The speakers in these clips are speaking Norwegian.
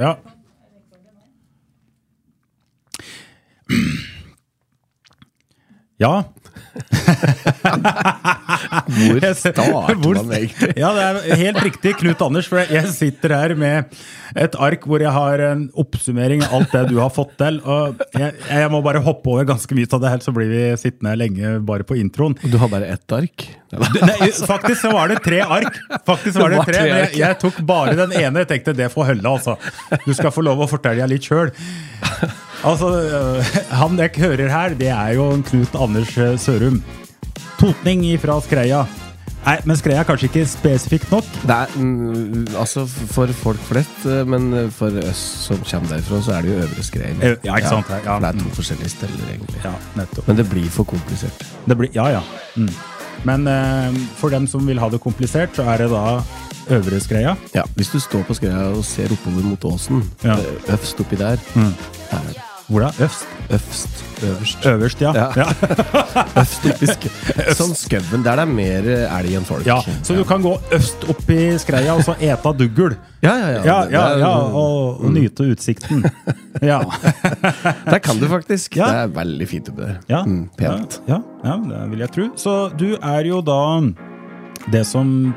Ja. Ja. Hvor starter Hvor- man egentlig? Ja, det er helt riktig, Knut Anders. For jeg sitter her med et ark hvor jeg har en oppsummering av alt det du har fått til. Og jeg, jeg må bare hoppe over ganske mye av det her, så blir vi sittende lenge bare på introen. Du har bare ett ark? Nei, faktisk så var det tre ark. Faktisk var det tre, men jeg, jeg tok bare den ene. Jeg tenkte det får holde, altså. Du skal få lov å fortelle deg litt sjøl. Altså, øh, han dere hører her, det er jo Knut Anders øh, Sørum. Totning fra Skreia. Nei, men Skreia er kanskje ikke spesifikt nok. Det er, mm, altså for folk flest, eh, men for oss som kommer derfra, så er det jo Øvre Skrein. Eh, ja, ikke sant, ja. ja. det er to forskjellige steder, egentlig. Ja, nettopp. Men det blir for komplisert. Det blir, ja, ja. Mm. Men øh, for dem som vil ha det komplisert, så er det da Øvre Skreia. Ja, Hvis du står på Skreia og ser oppover mot åsen, Ja. eh, øverst oppi der Mm. der det. Hvor da? Øst? Øst. Øverst. Øverst, ja. Ja. Øverst oppi skauen. Sånn skauen. Der det er mer eh, elg enn folk. Ja, så du kan gå øst opp i skreia og så ete duggel. Ja, ja, ja. Ja, ja, og, og nyte utsikten. Ja. Der kan du faktisk. Ja. Det er veldig fint oppi der. Ja, Mm, pent. Ja, ja, det vil jeg tro. Så du er jo da det som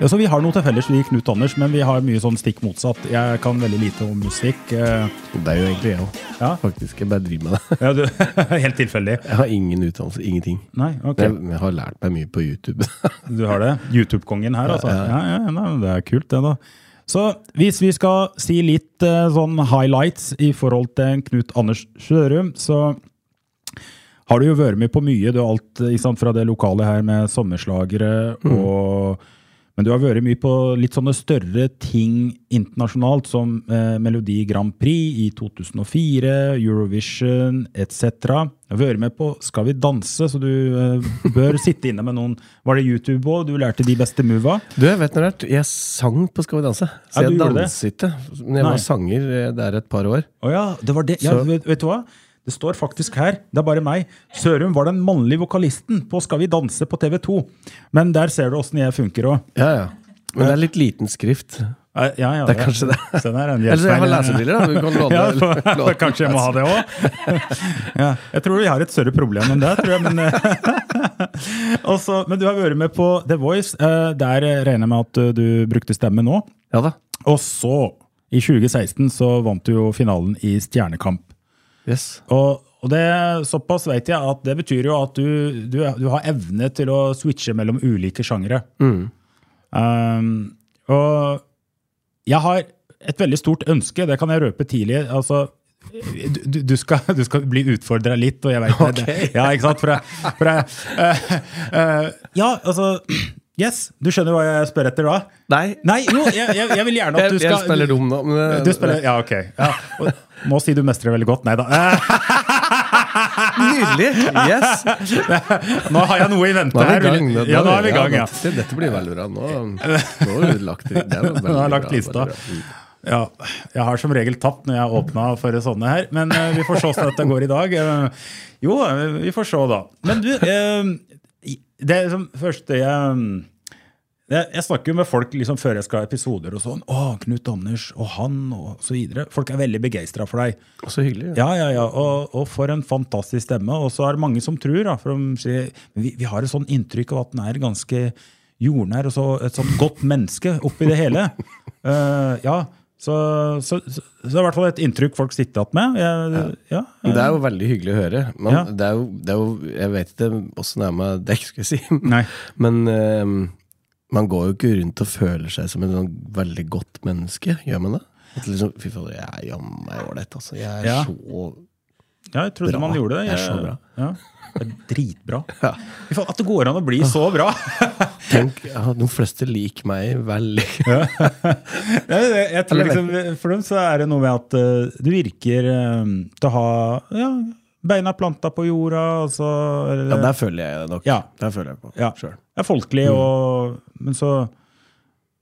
ja, så Vi har noe til felles, vi Knut Anders, men vi har mye sånn stikk motsatt. Jeg kan veldig lite om musikk. eh, Det er jo egentlig jeg òg. Ja, Faktisk. Jeg bare driver med det. ja du, Helt tilfeldig. Jeg har ingen utdannelse. Ingenting. Nei, ok. Jeg, jeg har lært meg mye på YouTube. Du har det? YouTube-kongen her, altså? Ja, Ja, ja, nei, Det er kult, det, da. Så hvis vi skal si litt eh, sånn highlights i forhold til Knut Anders Sjørum, så har du jo vært med på mye. Du har alt sant, fra det lokale her med sommerslagere og Men du har vært mye på litt sånne større ting internasjonalt, som eh, Melodi Grand Prix i 2004, Eurovision etc. Du har vært med på Skal vi danse, så du eh, bør sitte inne med noen Var det YouTube òg? Du lærte de beste mova? Du, jeg vet noe rart. Jeg sang på Skal vi danse. Så Ja, jeg danset ikke. Men jeg Nei. var sanger eh, der et par år. Å ja, det var det. Ja, vet, vet du hva? Det står faktisk her, det er bare meg. Sørum var den mannlige vokalisten på Skal vi danse på TV 2. Men der ser du åssen jeg funker òg. Ja, ja. Men det er litt liten skrift. Ja, ja, Det er kanskje det. Der, en Eller så jeg har lesebriller, da. Kan låne, Ja, låne- kanskje jeg må ha det òg. Ja, jeg tror vi har et større problem enn det. tror jeg, Men, eh, Også, men du har vært med på The Voice. eh, Der regner jeg med at eh, du brukte stemme nå. Ja da. Og så, i 2016, så vant du jo finalen i Stjernekamp. Yes. Og, og det, såpass vet jeg at det betyr jo at du, du, du har evne til å switche mellom ulike sjangere. Mm. Um, og jeg har et veldig stort ønske, det kan jeg røpe tidlig. altså du, du- skal, du skal bli utfordra litt, og jeg veit det. Ja, ikke sant? For jeg, for jeg, uh, uh, ja, altså Yes, du skjønner hva jeg spør etter da? Nei, Nei, jo, jeg, jeg vil gjerne at du skal jeg spiller dum nå. Men, Du spiller, ja, ok. Ja. Og Må si du mestrer veldig godt. Nei da. Nydelig! Yes! Nå har jeg noe i vente Nå er her. vi i gang. Ja, nå er vi i gang, ja. Dette, dette blir veldig bra. Nå, nå har du lagt det veldig Nå har jeg lagt bra, lista. Mm. Ja, jeg har som regel tapt når jeg åpna for sånne her, men uh, vi får se hvordan dette går i dag. Uh, jo, eh, vi får se, da. Men du, uh, det som første jeg jeg, jeg snakker jo med folk liksom før jeg skal ha episoder og sånn. 'Å, Knut Anders og han', og så videre. Folk er veldig begeistra for deg. Og Så hyggelig. Ja, ja, ja. Og, og for en fantastisk stemme. Og så er det mange som tror, da, for de sier, vi, vi har et sånn inntrykk av at den er ganske jordnær og så, et sånt godt menneske oppi det hele. Uh, ja, så, så, så, så det er i hvert fall et inntrykk folk sitter igjen med. Jeg, ja. Men Det er jo veldig hyggelig å høre. Men Ja. det, er jo, det er jo, jeg vet ikke åssen det er med deg, skal jeg si. Nei. Men eh, man går jo ikke rundt og føler seg som en sånn veldig godt menneske. Gjør man det? At liksom, Fy fader, jeg er jammen ålreit, altså. Jeg er Ja. så Ja, jeg trodde Bra. man gjorde det. Det er så bra. Ja, det er dritbra. Fy faen, At det går an å bli så bra! Tenk, ja, De fleste liker meg veldig. Jeg, jeg, jeg tror Eller liksom, For dem så er det noe med at eh, du virker eh, til å ha ja, beina planta på jorda. Og så, eller, Ja, Der føler jeg det nok. Ja. Der føler jeg på Ja. selv. Det er folkelig, Mm. og, men så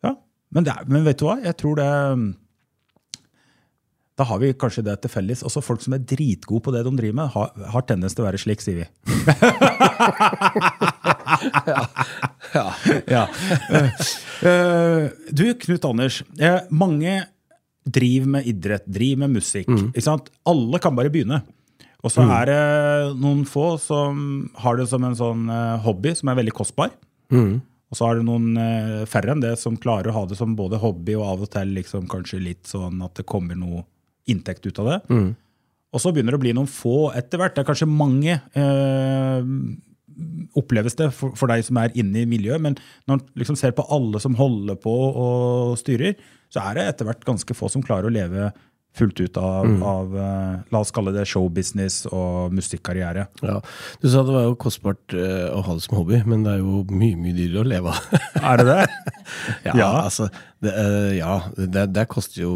Ja. Men, er, men vet du hva? Jeg tror det Da har vi kanskje det til felles. Også folk som er dritgode på det de driver med, har, har tendens til å være slik, sier vi. Ja. Ja. Eh, du, Knut Anders. eh, mange driver med idrett, driver med musikk. Ikke sant? Alle kan bare begynne. Og så er det noen få som har det som en sånn eh, hobby som er veldig kostbar. Og så er det noen eh, færre enn det som klarer å ha det som både hobby og av og til liksom kanskje litt sånn at det kommer noe inntekt ut av det. Og så begynner det å bli noen få etter hvert. Det er kanskje mange eh, oppleves det for, for deg som er inne i miljøet, men når man liksom ser på alle som holder på og styrer, så er det etter hvert ganske få som klarer å leve fullt ut av, av eh, la oss kalle det showbusiness og musikkarriere. Ja. Du sa det var jo kostbart eh, å ha det som hobby, men det er jo mye mye dyrere å leve av. Er det det? ja, Ja. altså det, eh, Ja, det, det koster jo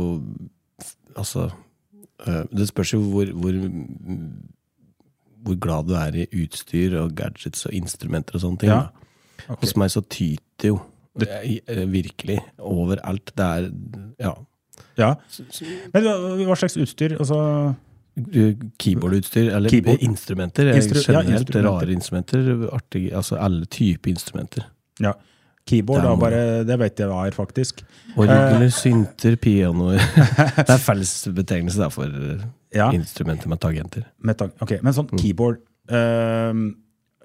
Altså Det spørs jo hvor, hvor hvor glad du er i utstyr og gadgets og instrumenter og sånne ting. Ja. Okay. Hos meg så tyter jo det, virkelig overalt. Det er Ja. Ja. Men hva, slags utstyr? Altså, Keyboardutstyr, eller Keyboard. instrumenter. Instru generelt ja, instrumenter. rare instrumenter. Artige, altså alle typer instrumenter. ja. Keyboard, da, bare, det vet jeg hva er, faktisk. Orgler, synter, pianoer. det er fellesbetegnelse da for eh, Ja. instrumenter med tangenter. Med tank- ok, Men Mm. sånn keyboard uh,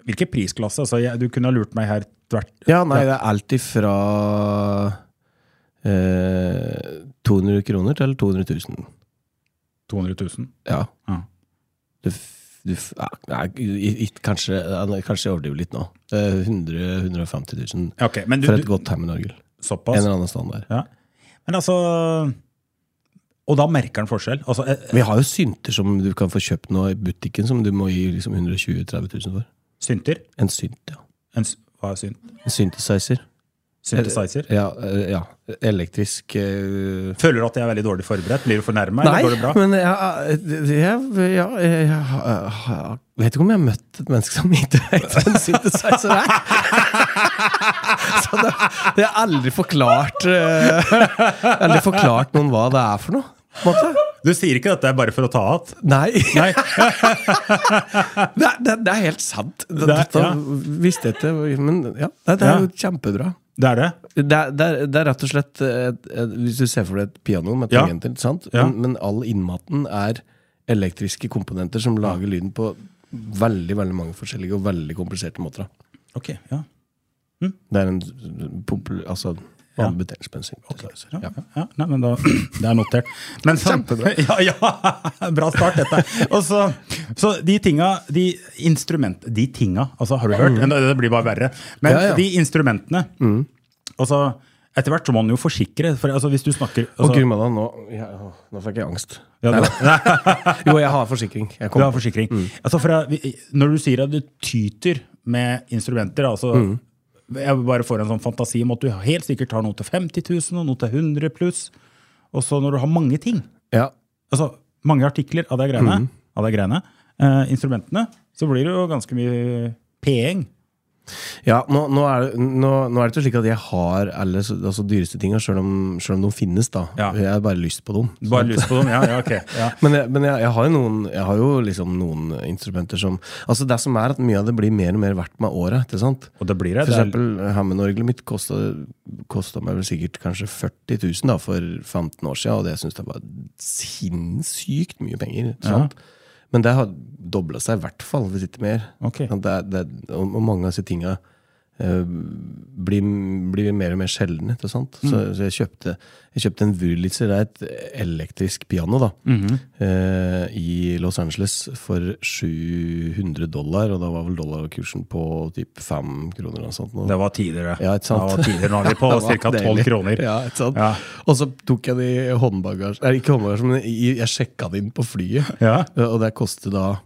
Hvilken prisklasse? Altså, jeg, du kunne ha lurt meg her tvert. Ja, nei, det er alt ifra eh, 200 kroner til 200 000. 200 000? Ja. Ja. Du, du, ja, nei, kanskje, kanskje jeg overdriver litt nå. Eh, 100 150 000 okay, men du, for et godt Hammond-orgel. En eller annen standard. Ja. Men altså Og da merker han forskjell? Altså, eh, Vi har jo synter som du kan få kjøpt nå i butikken, som du må gi liksom 120 000-30 000 for. synter? En synt, ja. En, hva er synt? En synthesizer. Synthesizer? Ja, eh, ja. elektrisk uh... Føler du at jeg er veldig dårlig forberedt? Blir du fornærma, Nei, eller går det bra? men jeg, jeg, jeg, jeg, vet ikke om jeg har møtt et menneske som ikke vet hva en synthesizer er. Så det, det har aldri forklart uh, Aldri forklart noen hva det er for noe. Måte. Du sier ikke dette bare for å ta att? Nei. Nei. Det, er- det, er- det helt sant. Det er- ja. visste jeg ikke. Men ja, det, det er jo kjempebra. Det er det? Det er, det, er, det er rett og slett et, et, Hvis du ser for deg et piano med Ja. tangenter, sant? Ja. Men, men all innmaten er elektriske komponenter som lager lyden på veldig veldig mange forskjellige og veldig kompliserte måter. Ok, ja. Det er en popul... Altså Ja. synthesizer. Ja, Ja. Nei, men da, det er notert. Men sånn- Ja, ja, bra start, dette. Og så, så de tinga, de instrument... De tinga, altså, har du hørt? Mm. det blir bare verre. Men Mm. Ja, de instrumentene altså, Etter hvert så må man jo forsikre. For altså, hvis du snakker Å, altså, gud malla, nå, ja, nå fikk jeg angst. ja, Nei, Jo, jeg har forsikring. Jeg du har forsikring. forsikring. Altså, for, når du sier at du tyter med instrumenter altså, Jeg bare får en sånn fantasi om at du helt sikkert har noe til 50 000 og noe til 100 pluss. Og så når du har mange ting Ja. altså, mange artikler av de greiene, av de greiene eh, instrumentene, så blir det jo ganske mye peeng. Ja, nå, nå, er det, nå, nå er det ikke slik at jeg har alle altså, dyreste tinga, sjøl om, selv om de finnes. da Ja. Jeg har bare lyst på dem. Bare lyst på dem? Ja, ja, ok. Ja. Men, jeg, men jeg, jeg, har jo noen, jeg har jo liksom noen instrumenter som Altså Det som er at mye av det blir mer og mer verdt med året. Ikke sant? Og det blir det. For eksempel Hammond-orgelet mitt kosta, meg vel sikkert kanskje 40 000 da, for 15 år siden, og det syns jeg var sinnssykt mye penger. Sant? Men det har dobla seg i hvert fall, hvis ikke mer. Okay. Det, det, og mange av disse tinga eh, blir, blir mer og mer sjelden. Ikke sant? Så, Mm. så jeg kjøpte, jeg kjøpte en Wurlitzer, det er et elektrisk piano, da. Mhm. eh, I Los Angeles for 700 dollar, og da var vel dollarkursen på typ 5 kroner eller noe sånt. nå. Det var tidligere. Ja, ikke sant? Det var tidligere. Nå er vi på ca. 12 kroner. Ja, ikke sant? Ja. Og så tok jeg det i håndbagasje Nei, ikke håndbagasje, men i- jeg sjekka det inn på flyet. Ja. Og det kostet da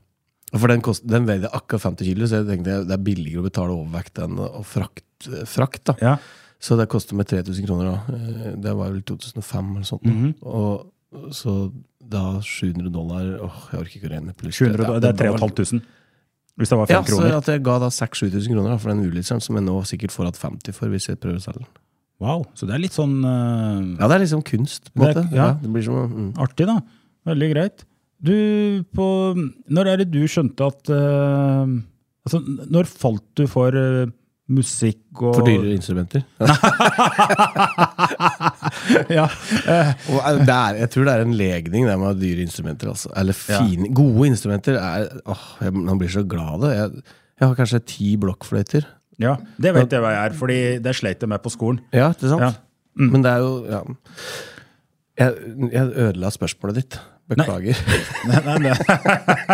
For den, kost, den veide akkurat 50 kilo, så jeg tenkte det er billigere å betale overvekt enn å frakt, frakt da. Ja. Så det koster meg 3000 kroner da. Eh, Det var vel 2005 eller sånt. Mhm. Og så da 700 dollar Åh, jeg orker ikke å regne. pluss 700, Ja, det er 3500. Hvis det var 5 Ja, så kroner. at jeg ga da 6000-7000 kroner da, for den ulysseren, som jeg nå sikkert får hatt 50 for hvis jeg prøver å selge den. Wow. Så det er litt sånn uh... Ja, det er liksom kunst, på en Det er- måte. ja. Ja. det blir som mm. artig, da. Veldig greit. Du, på Når er det du skjønte at uh, Altså, når falt du for uh, musikk og For dyrere instrumenter. ja. eh, Og eh, det er, jeg tror det er en legning der med dyre instrumenter. Altså. Eller fine, gode instrumenter. Er, åh, jeg, man blir så glad av det. Jeg, jeg har kanskje ti blokkfløyter. ja. Det vet jeg hva jeg er, fordi det sleit jeg med på skolen. Ja, ikke sant? Ja. Mm. Men det er jo ja. jeg, jeg ødela spørsmålet ditt. Beklager. Nei, nei, nei.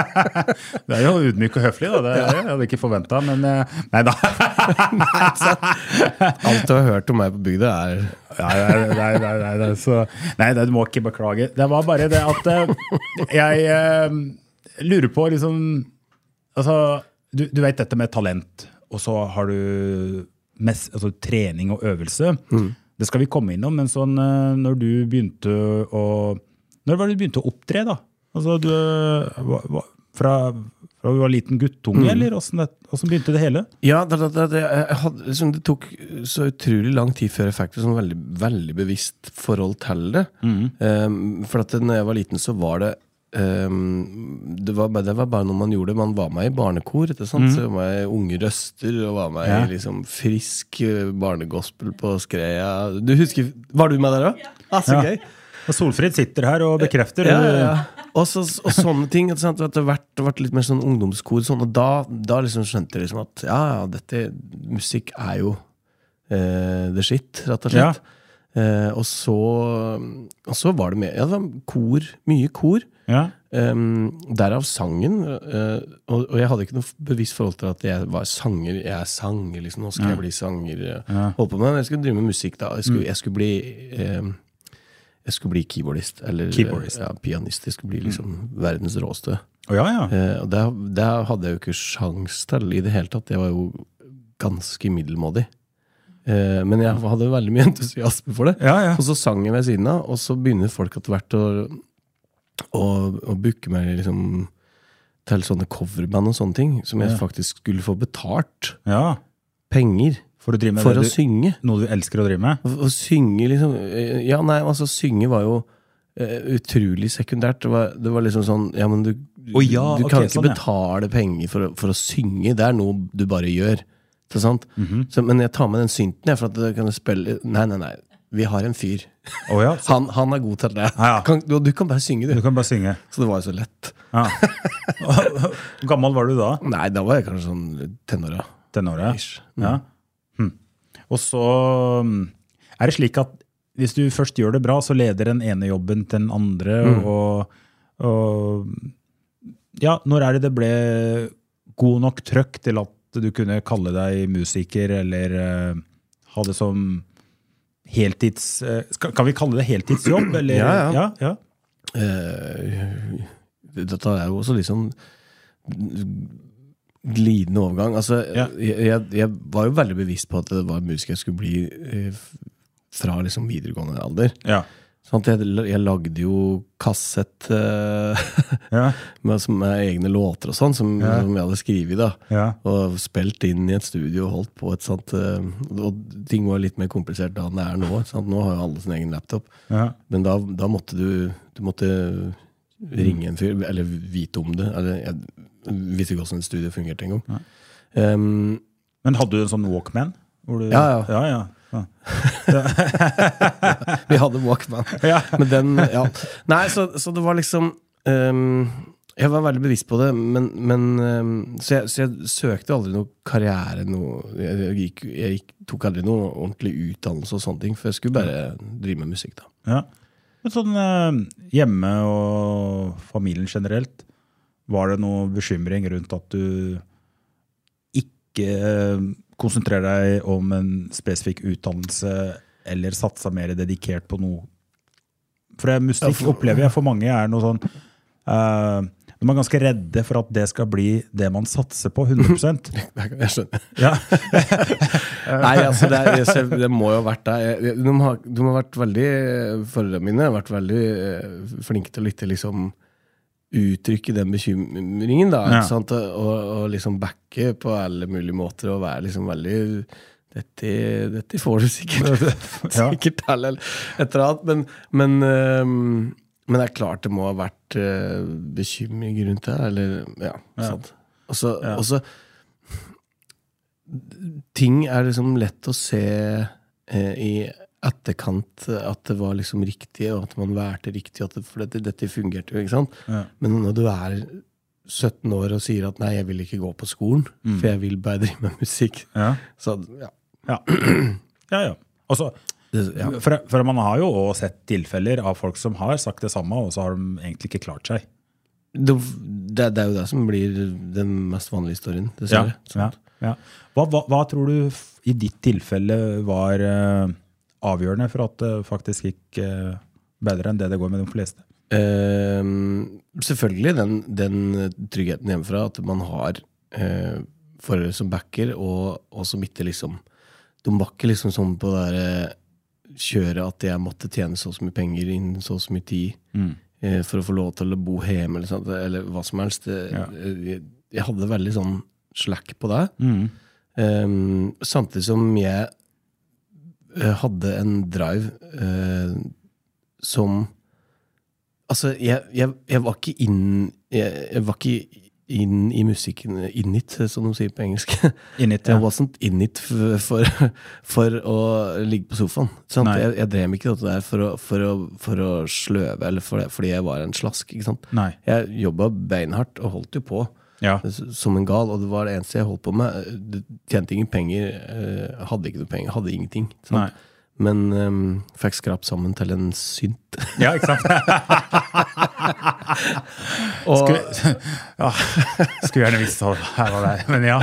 Det er jo ydmyk og høflig, da. Det ja. jeg hadde ikke forventa, men eh, Nei da. Alt du har hørt om meg på bygda, er Nei, nei, nei, nei, nei, nei, så, nei, nei, du må ikke beklage. Det var bare det at eh, jeg eh, lurer på liksom Altså, du, du vet dette med talent, og så har du mest, altså, trening og øvelse. Det skal vi komme innom, men sånn eh, når du begynte å Når var det du begynte å opptre, da? Altså, du hva- hva- Fra, fra du var liten guttunge, eller åssen begynte det hele? Ja, det, det, det, jeg hadde, liksom, det tok så utrolig lang tid før jeg fikk et sånn veldig, veldig bevisst forhold til det. Um, for at når jeg var liten, så var det um, det, var, bare- det var bare noe man gjorde. Man var med i barnekor. Ikke sant? Så var jeg Unge Røster og var med Ja. i liksom frisk eh, barnegospel på Skreia. Du husker, Var du med der òg? Ah, så Ja. gøy! Solfrid sitter her og bekrefter. Ja, ja, ja. Og, så, og sånne ting. Sant? Etter det har vært, det litt mer sånn ungdomskor. Sånn, og da, da liksom skjønte jeg liksom at ja, ja, dette musikk er jo eh, the shit, rett og slett. Eh, og, så, og så var det med, Ja, det var kor. Mye kor. Ja. Um, derav sangen. Uh, og, og jeg hadde ikke noe bevisst forhold til at jeg var sanger. Jeg er sanger, liksom. Nå skal jeg bli sanger. Ja. Holdt på med, jeg skulle drive med musikk da. Jeg skulle, jeg skulle bli eh, jeg skulle bli keyboardist. Eller Keyboardist. Ja, pianist. Jeg skulle bli liksom verdens råeste. Oh, ja, ja. Eh, og det, det hadde jeg jo ikke sjans til i det hele tatt. Jeg var jo ganske middelmådig. Eh, men jeg hadde veldig mye entusiasme for det. Ja, ja. Og så sang jeg ved siden av, og så begynner folk etter hvert å, å, å booke meg liksom til sånne coverband og sånne ting, som jeg faktisk skulle få betalt ja. penger For å drive med for det å du, synge. noe du elsker å drive med? Å, synge liksom Ja, nei, altså synge var jo eh, utrolig sekundært. Det var, det var liksom sånn Ja, men du, Å ja, du ok, kan ikke sånn, ja. betale penger for, å- for å synge. Det er noe du bare gjør. Ikke sant? Mhm. så, men jeg tar med den synten, jeg, for at det kan spille Nei, nei, nei. Vi har en fyr. Å ja. Så, Han, han er god til det. Ja, ja. Kan, du, du kan bare synge, du du. kan bare synge. Så det var jo så lett. Ja. Gammel var du da? Nei, da var jeg kanskje sånn tenåra. Ish. Ja. Hm. Og så mm, er det slik at hvis du først gjør det bra, så leder den ene jobben til den andre, og, og Ja, når er det det ble god nok trøkk til at du kunne kalle deg musiker, eller uh, ha det som heltids... Uh, skal, kan vi kalle det heltidsjobb, eller? Ja, ja. ja, ja. Uh, dette er jo også litt sånn glidende overgang. Altså, Ja. jeg, jeg, var jo veldig bevisst på at det var musiker jeg skulle bli eh, fra liksom videregående alder. ja. Sånn at jeg, jeg lagde jo kassett eh, ja. med, med egne låter og sånn, som, Ja. som jeg hadde skrevet. da. ja. Og spilt inn i et studio og holdt på et sånt eh, Og ting var litt mer komplisert da enn det er nå. Sant? Nå har jo alle sin egen laptop. ja. Men da, da måtte du Du måtte ringe en fyr, eller vite om det. Eller jeg visste ikke hvordan et studio fungerte engang. Um, Men hadde du en sånn Walkman? Du, Ja, ja. ja, ja. vi hadde Walkman. Ja. Men den Ja. Nei, så, så det var liksom um, Jeg var veldig bevisst på det, men, men ehm, så, jeg, så jeg søkte aldri noe karriere. Noe, jeg, gikk, jeg gikk, tok aldri noe ordentlig utdannelse og sånne ting, for jeg skulle bare drive med musikk. da. Ja. Men sånn hjemme og familien generelt, var det noe bekymring rundt at du ikke eh, konsentrerer deg om en spesifikk utdannelse, eller satsa mer dedikert på noe? For jeg musikk opplever jeg for mange er noe sånn uh, De er ganske redde for at det skal bli det man satser på 100 Jeg skjønner. ja. Nei, altså, det, er, det må jo ha vært det. De har, de har vært veldig Foreldrene mine har vært veldig eh, flinke til å lytte, liksom uttrykke den bekymringen, da. Ja. Sant? Og, og liksom backe på alle mulige måter og være liksom veldig dette, dette får du sikkert, Ja. sikkert til, eller et eller annet. Men, men, øh, men det er klart det må ha vært øh, bekymring rundt det. Eller, ja, Ja. sant. Og så, Ja. Ting er liksom lett å se eh, i etterkant at det var liksom riktig, og at man valgte riktig, at det, for dette, dette fungerte jo, ikke sant? Ja. Men når du er 17 år og sier at 'nei, jeg vil ikke gå på skolen, for jeg vil bare drive med musikk', Ja. så ja. Ja. ja, ja. Altså, Det, ja. for, for man har jo også sett tilfeller av folk som har sagt det samme, og så har de egentlig ikke klart seg. Det, det, det er jo det som blir den mest vanlige historien, dessverre. ja, ja. Hva, hva, hva tror du i ditt tilfelle var eh, avgjørende for at det faktisk gikk eh, bedre enn det det går med de fleste? Ehm, selvfølgelig den, den tryggheten hjemmefra, at man har eh, foreldre som backer, og, og som ikke liksom De var ikke liksom sånn på det der eh, kjøret at jeg måtte tjene så og så mye penger innen så og så mye tid eh, for å få lov til å bo hjemme, eller, sånt, eller hva som helst. Ja. jeg, jeg hadde veldig sånn slack på det. Mm. Um, samtidig som jeg eh, hadde en drive eh, som Altså, jeg, jeg, jeg var ikke inn jeg, jeg var ikke inn i musikken in it, som de sier på engelsk. In Jeg ja. wasn't in it for, for, for å ligge på sofaen. Sant? Jeg, jeg drev ikke dette der for å, for å, for å sløve, eller fordi jeg var en slask. Jeg jobba beinhardt og holdt jo på Ja. som en gal, og det var det eneste jeg holdt på med. Det tjente ingen penger, eh, hadde ikke noe penger, hadde ingenting. Men um, fikk skrapt sammen til en synt. ja, ikke sant? Og, Skulle, ja, skulle gjerne visst hva her var der, men ja.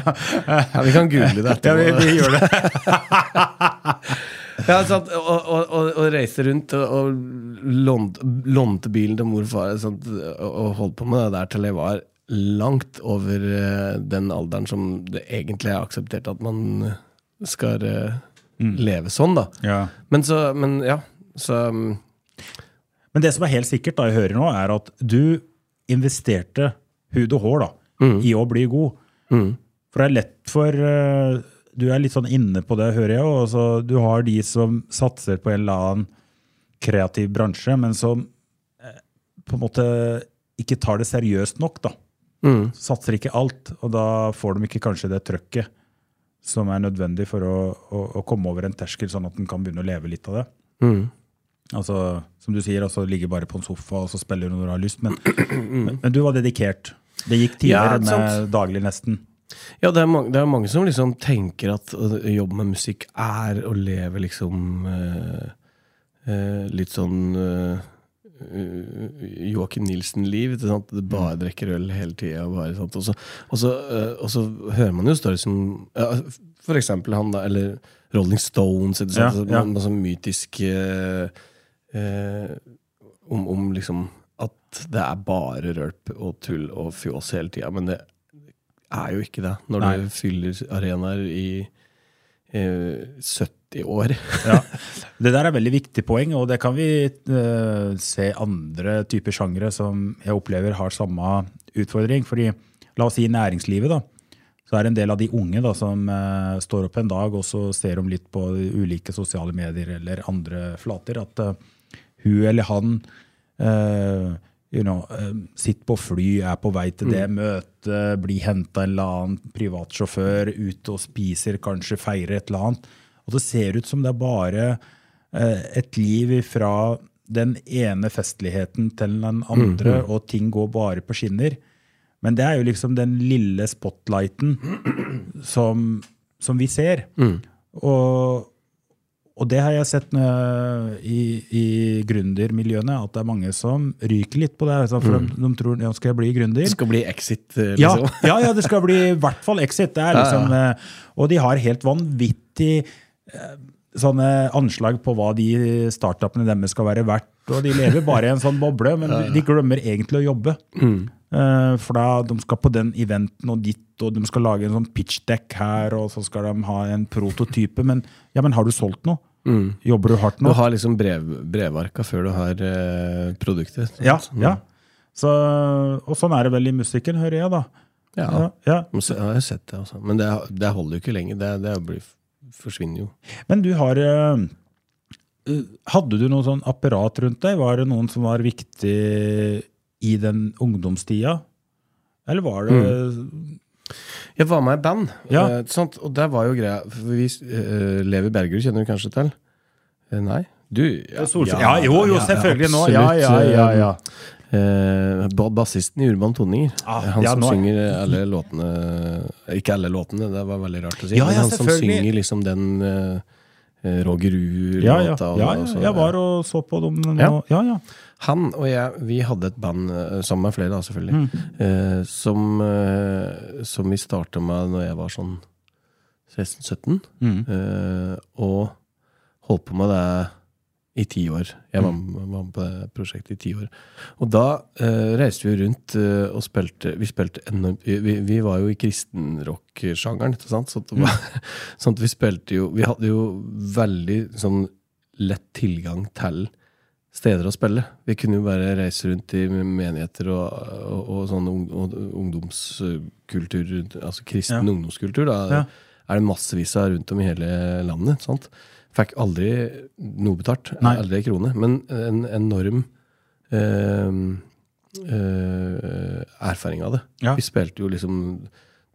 ja, vi kan google det ja vi, vi gjør det. Ja, sant, og, og, og, og reiste rundt og, lånte, bilen til mor og far sant, og, og holdt på med det der til jeg var langt over eh, den alderen som det egentlig er akseptert at man skal eh, leve sånn, da. Ja. Men så, men ja, så um, Men det som er helt sikkert, da jeg hører nå, er at du investerte hud og hår da, i å bli god. For det er lett for eh, Du er litt sånn inne på det, hører jeg. Og altså, du har de som satser på en eller annen kreativ bransje, men som på en måte ikke tar det seriøst nok. da. Satser ikke alt, og da får de ikke kanskje det trøkket som er nødvendig for å, å, å komme over en terskel, sånn at en kan begynne å leve litt av det. Altså, som du sier, altså ligge bare på en sofa og så spille når du har lyst. Men, men, men du var dedikert. Det gikk tidligere Ja, med daglig, nesten. Ja, det er, mange, det er mange som liksom tenker at jobb med musikk er å leve liksom uh, uh, Litt sånn eh, Joakim Nilsen-liv. Det bare drikker øl hele tida. Og, og, eh, og så hører man jo stories som ja, For eksempel han, da. Eller Rolling Stones. Ikke sånt, Ja, ja. Noe sånn mytisk eh, eh, om, om liksom at det er bare rølp og tull og fjås hele tida. Men det er jo ikke det når Nei. du fyller arenaer i eh, 70 år. Ja. Det der er veldig viktig poeng, og det kan vi uh, se andre typer sjangere som jeg opplever har samme utfordring. Fordi, la oss si næringslivet, da. Så er det en del av de unge da, som uh, står opp en dag og så ser de litt på ulike sosiale medier eller andre flater, at uh, hun eller han you know, sitter på fly, er på vei til det møtet, blir henta en eller annen privatsjåfør, ute og spiser, kanskje feirer et eller annet. Og det ser ut som det er bare eh, et liv fra den ene festligheten til den andre, og ting går bare på skinner. Men det er jo liksom den lille spotlighten som, som vi ser. Og, og det har jeg sett i, i gründermiljøene, at det er mange som ryker litt på det. altså, For de, de tror ja, skal jeg bli gründer. Det skal bli exit, liksom? Ja, ja, ja, det skal bli i hvert fall exit. Det er liksom, eh, Og de har helt vanvittig eh, sånne anslag på hva de startupene deres skal være verdt. Og de lever bare i en sånn boble, men de glemmer egentlig å jobbe. Mm. For da de skal på den eventen og ditt, og de skal lage en sånn pitch deck her, og så skal de ha en prototype. Men, ja, men har du solgt noe? Jobber du hardt Du har liksom brev, brevarka før du har eh, produktet. Ja, ja. Så, og sånn er det vel i musikken, hører jeg, da. Ja. Ja, ja. Jeg har sett det, Også. Men det, det holder jo ikke lenger. Det, det blir, forsvinner jo. Men du har eh, Hadde du noe sånn apparat rundt deg? Var det noen som var viktig i den ungdomstida? Eller var det Jeg var med i band, Ja. eh, sant? og det var jo greia vi, eh, Levi Bergerud kjenner du kanskje til? Eh, nei? Du ja? Ja, jo, jo, selvfølgelig nå. Ja, ja, ja, ja. Eh, Bassisten i Urban Toninger. Ah, han ja, som nå- synger alle låtene Ikke alle låtene, det var veldig rart å si. Ja, men han som synger liksom den eh, Roger Ja, ja, ja, og ja, jeg var og så på dem. Ja. Ja, ja. Han og jeg, vi hadde et band eh, sammen med flere, da, selvfølgelig. Mm. eh, som, eh, som vi starta med når jeg var sånn 16-17. Mm. Eh, og holdt på med det i ti år. Jeg var, Mm. var med på det prosjektet i ti år. Og da eh, reiste vi rundt eh, og spilte Vi spilte enormt Vi, vi var jo i kristenrock-sjangeren, ikke sant? Så var, sånn at vi spilte jo Vi hadde jo veldig sånn lett tilgang til steder å spille. Vi kunne jo bare reise rundt i menigheter og, og, og sånn ungdomskultur, altså kristen Ja. ungdomskultur. Da Ja. er det massevis av rundt om i hele landet. sant? Fikk aldri noe betalt. Nei. Aldri en krone. Men en enorm eh, eh, erfaring av det. Ja. Vi spilte jo liksom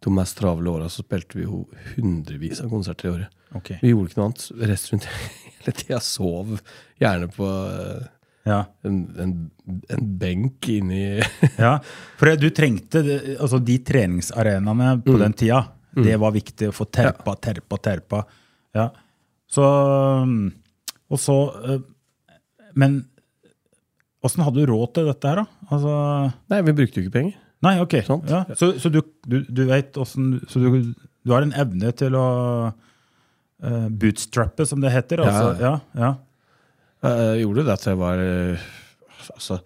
de mest travle åra så spilte vi jo hundrevis av konserter i året. Okay. Vi gjorde ikke noe annet. Resten rundt hele tida. Sov gjerne på eh, Ja. en, en, en benk inni ja. For du trengte altså de treningsarenaene på den tida. Det var viktig å få terpa, terpa, terpa. Ja. Så um, Og så uh, Men åssen hadde du råd til dette her, da? Altså Nei, vi brukte jo ikke penger. Nei, ok. Ja. Så, så du, du, du vet åssen Så du, du har en evne til å uh, bootstrappe, som det heter? Altså. Ja, ja. Jeg gjorde det til jeg var eh, Altså,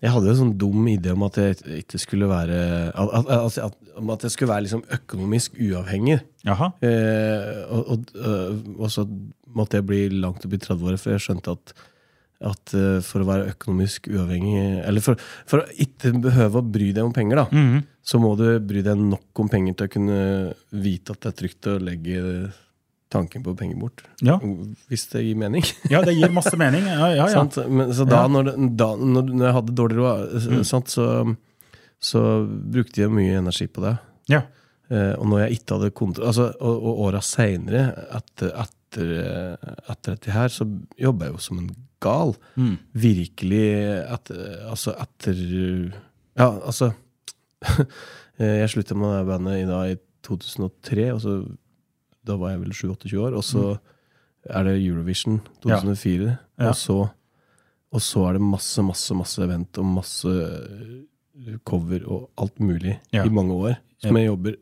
jeg hadde en sånn dum idé om at jeg ikke skulle være At, at, at, at, at jeg skulle være liksom økonomisk uavhengig. Jaha. Eh, og, og, øh, og så måtte jeg bli langt opp i 30-åra, for jeg skjønte at, eh, for å være økonomisk uavhengig Eller for, for å ikke behøve å bry deg om penger, da, Mhm. så må du bry deg nok om penger til å kunne vite at det er trygt å legge tanken på penger bort. Ja. Hvis det gir mening. ja, det gir masse mening. Ja, ja, ja. Men, så da, når, det, da når, når jeg hadde dårlig råd, Mm. så, så brukte jeg mye energi på det. ja. Eh, og når jeg ikke hadde kontroll altså, Og, og åra seinere, etter, etter, eh, etter dette her, så jobba jeg jo som en gal. Mm. Virkelig etter, Altså etter Ja, altså eh, Jeg slutta med det bandet i, da, i 2003, og så, da var jeg vel 27-28 år. Og så er det Eurovision 2004, Mm. Ja. og, så, og så er det masse, masse, masse event og masse eh, cover og alt mulig Ja. i mange år. Som jeg jobber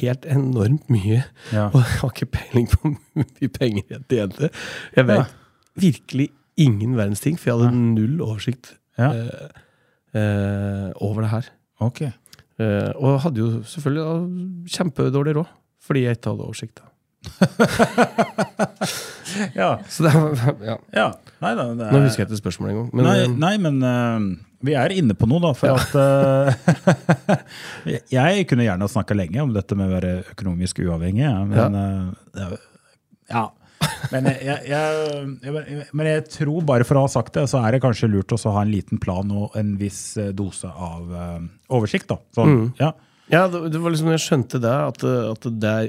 helt enormt mye, Ja. og jeg har ikke peiling på hvor mye penger jeg tjente. Jeg vet virkelig ingen verdens ting, for jeg hadde null oversikt Ja. eh, eh, over det her. Ok. Eh, og hadde jo selvfølgelig da kjempedårlig råd, fordi jeg ikke hadde oversikt. Ja. Så det ja. ja. Nei da. Er... Nå husker jeg ikke spørsmålet engang. Men nei, eh, nei, men uh, vi er inne på noe, da. For at uh, Jeg kunne gjerne snakka lenge om dette med å være økonomisk uavhengig, ja, men er- Ja. Men jeg, jeg, jeg, men jeg tror, bare for å ha sagt det, så er det kanskje lurt å ha en liten plan og en viss dose av oversikt. da. Sånn, Mm. ja. Ja, det, det var liksom, jeg skjønte det, at, at det er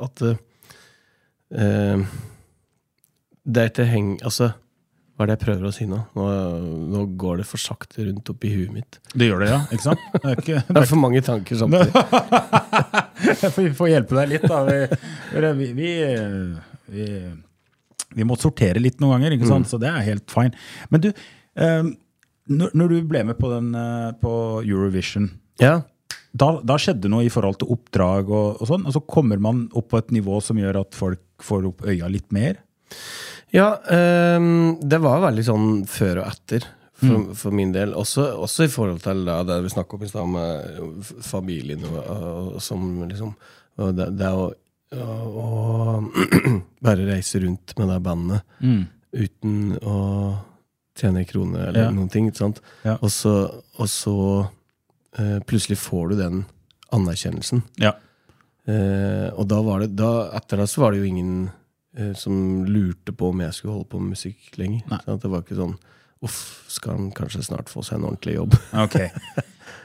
At uh, det er ikke heng... Altså, Hva er det jeg prøver å si nå? Nå, nå går det for sakte rundt oppi huet mitt. Det gjør det, ja? Ikke sant? Det er ikke, Det er for mange tanker samtidig. Vi får hjelpe deg litt, da. Vi, vi, vi, vi, må sortere litt noen ganger, ikke sant? så det er helt fine. Men du, eh, når, når du ble med på, den, eh, på Eurovision, Ja, da, da skjedde noe i forhold til oppdrag og, og sånn, og så kommer man opp på et nivå som gjør at folk får opp øya litt mer? ja um, det var veldig sånn før og etter. For, for min del. Også, også i forhold til da, det vi snakka om i stad, med familien og, og, som liksom og det, det å, å, å bare reise rundt med det bandet uten å tjene kroner eller Ja. noen ting. Ikke sant? Ja. Og så eh, plutselig får du den anerkjennelsen. Ja. Eh, og da var det, da, etter det så var det jo ingen eh, som lurte på om jeg skulle holde på med musikk lenger. Sånn? Det var ikke sånn Uff, skal han kanskje snart få seg en ordentlig jobb? Ok.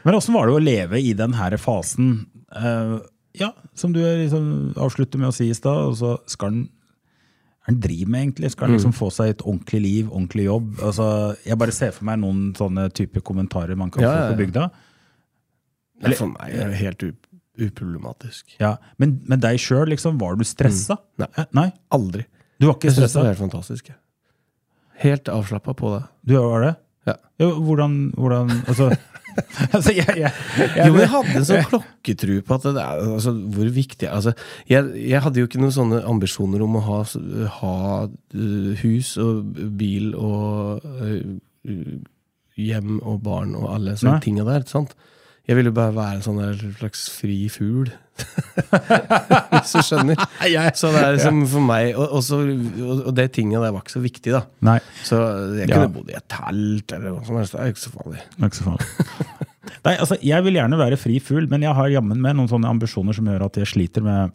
Men åssen var det å leve i den her fasen? eh, ja, som du liksom avslutter med å si i stad. og så skal han han driver med, egentlig? Skal han liksom få seg et ordentlig liv, ordentlig jobb? Altså, jeg bare ser for meg noen sånne type kommentarer man kan Ja, få på bygda. ja. bygda. Eller, for meg er det helt up uproblematisk. Ja, Men med deg sjøl, liksom, var du stressa? Nei. Eh, Nei, Aldri. du var ikke Jeg syns det var helt fantastisk. Helt avslappa på det. Du var det? Ja. Jo, hvordan, hvordan Altså, altså jeg, jeg, jeg, Jo, jeg hadde en sånn klokketru på at det er altså, hvor viktig altså, jeg, jeg hadde jo ikke noen sånne ambisjoner om å ha, ha uh, hus og bil og uh, hjem og barn og alle Nei. sånne tinga der. sant? Jeg ville bare være en sånn slags fri fugl. Hvis du skjønner. Så det er liksom for meg Og, og, så, og, det tinget der var ikke så viktig, da. Nei, Så jeg Ja. kunne bodd i et telt eller noe som helst. Det er ikke så farlig. ikke så farlig. Nei, altså, jeg vil gjerne være fri fugl, men jeg har jammen med noen sånne ambisjoner som gjør at jeg sliter med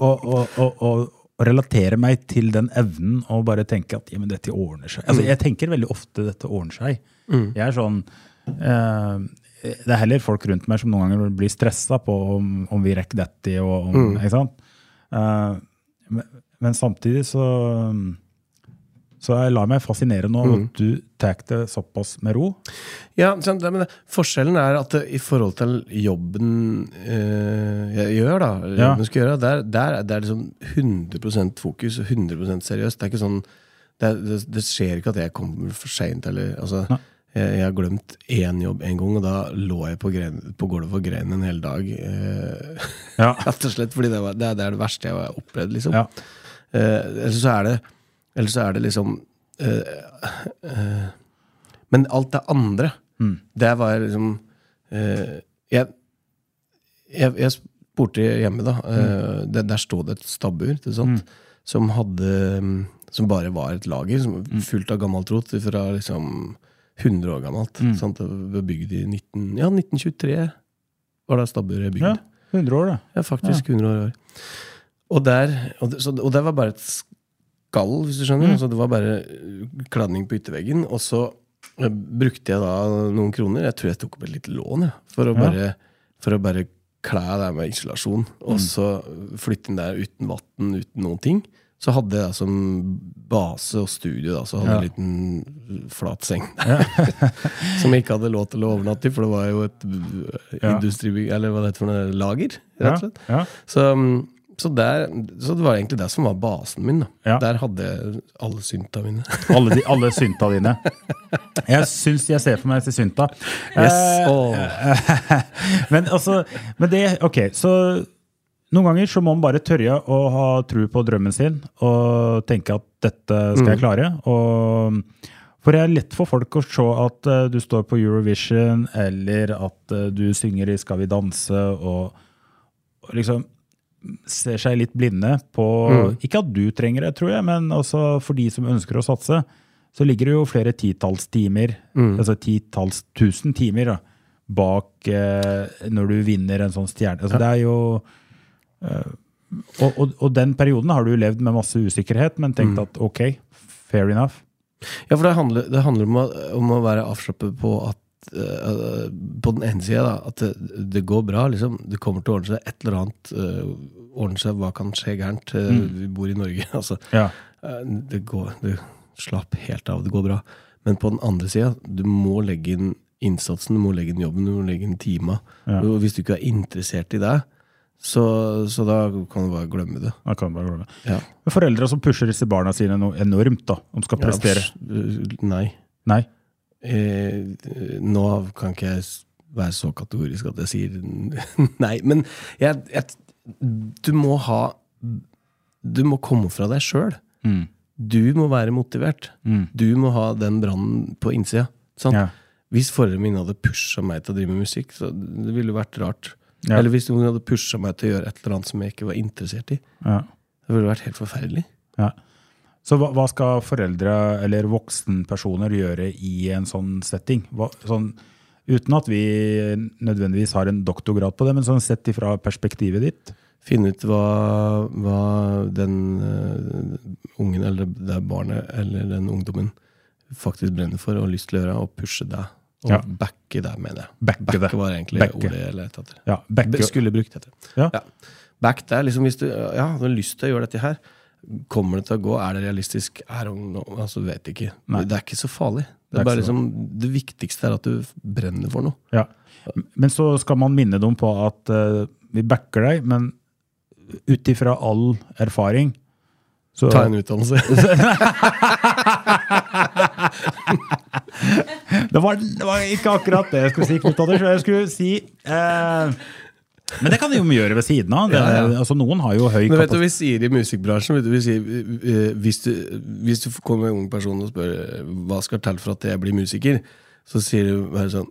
å, å, å, å relatere meg til den evnen og bare tenke at ja, men dette ordner seg. Altså, jeg tenker veldig ofte dette ordner seg. Jeg er sånn eh, Det er heller folk rundt meg som noen ganger blir stressa på om, om vi rekker dette. Og om, ikke sant? Uh, men, men samtidig så så jeg lar meg fascinere nå mm. at du tar det såpass med ro. Ja, men Forskjellen er at i forhold til jobben øh, jeg gjør, da, Ja. jobben skal gjøre, der, der er det liksom 100% fokus og 100% seriøst. Det er ikke sånn det, er- det, det skjer ikke at jeg kommer for seint. Altså, Nei. Jeg, har glemt én jobb en gang, og da lå jeg på, gren, på gulvet og grein en hel dag. Eh, Ja. Rett og slett fordi det, var, det, er- det er det verste jeg har opplevd. liksom. Ja. Eh, ellers så er det eller så er det liksom eh, eh, Men alt det andre, Mm. det var liksom eh, jeg, jeg, jeg spurte hjemme, da. Mm. eh, det, der sto det et stabbur sant? som hadde mm, Som bare var et lager som, Mm. fullt av gammelt rot fra liksom 100 år gammelt. Mm. Sant? Det var bygd i 19, ja, 1923 var det stabburet bygd. ja. 100 år, da. Ja, faktisk 100 år. Og der, og det, så, og det var bare et skall, hvis du skjønner. Altså, det var bare uh, kladning på ytterveggen. Og så uh, brukte jeg da noen kroner. Jeg tror jeg tok opp et lite lån jeg, for, å Ja. bare, for å bare klæ det med isolasjon. Og Mm. så flytte inn der uten vann, uten noen ting. Så hadde jeg som base og studio da, så hadde Ja. en liten flat seng som jeg ikke hadde lov til å overnatte i, for det var jo et uh, Ja. industribygg, eller hva det heter for noe, lager, rett og slett. Ja. Så, mm, så, der, så det var egentlig det som var basen min. Da. Der hadde jeg alle synta mine. Alle, de, alle synta dine. Jeg syns jeg ser for meg til synta. Yes. Eh, oh. men altså men det, Ok, så noen ganger så må man bare tørre å ha tro på drømmen sin og tenke at dette skal jeg klare. Og, for det er lett for folk å se at uh, du står på Eurovision, eller at uh, du synger i Skal vi danse, og, og liksom ser seg litt blinde på Ikke at du trenger det, tror jeg, men altså for de som ønsker å satse, så ligger det jo flere titalls timer, altså titalls tusen timer, da, bak uh, når du vinner en sånn stjerne. Altså, Det er jo og, og, og den perioden har du levd med masse usikkerhet, men tenkt at ok, fair enough. Ja, for det handler, det handler om, å, om å være avslappet på at uh, På den ene sida, da, at det, det går bra. liksom Det kommer til å ordne seg. Et eller annet uh, ordner seg. Hva kan skje gærent? Eh, Vi bor i Norge. altså Ja. Det går, Du slapp helt av, det går bra. Men på den andre sida, du må legge inn innsatsen, du må legge inn jobben, du må legge inn tima. Ja. Hvis du ikke er interessert i det, så, så da kan du bare glemme det. Jeg kan bare glemme. Ja. Men Foreldre som pusher disse barna sine noe enormt, da. om skal prestere. Ja, nei. Nei. Eh, nå kan ikke jeg være så kategorisk at jeg sier nei, men jeg, jeg, du må ha Du må komme fra deg sjøl. Mm. Du må være motivert. Du må ha den brannen på innsida. Sant? Ja. Hvis foreldrene mine hadde pusha meg til å drive med musikk, så det ville vært rart. Ja. Eller hvis noen hadde pusha meg til å gjøre et eller annet som jeg ikke var interessert i. Ja. Det ville vært helt forferdelig. Ja. Så hva, hva skal foreldre eller voksenpersoner gjøre i en sånn setting? Hva, sånn, uten at vi nødvendigvis har en doktorgrad på det, men sånn sett ifra perspektivet ditt? Finne ut hva, hva den uh, ungen, eller det barnet, eller den ungdommen faktisk brenner for og har lyst til å gjøre, og pushe deg. Og Ja. backe deg, mener jeg. Backe det. var egentlig Backe. ordet jeg lette etter. Ja, backe- Skulle brukt dette. Ja. Back deg, liksom hvis du ja, du har lyst til å gjøre dette her. Kommer det til å gå? Er det realistisk? Er det noe, Altså, vet ikke. Nei. Det er ikke så farlig. Det Det liksom, det viktigste er at du brenner for noe. Ja. Men så skal man minne dem på at uh, vi backer deg, men ut ifra all erfaring så Ta en utdannelse. det, var, det var ikke akkurat det jeg skulle si, Knut Anders. Jeg skulle si eh, Men det kan de jo gjøre ved siden av. Det, Ja, ja. Altså, noen har jo høy Men vet du kapasitet. hva vi sier i musikkbransjen? Vet du, vi sier, eh, hvis, du, hvis du kommer en ung person og spør eh, hva skal til for at jeg blir musiker, så sier du bare sånn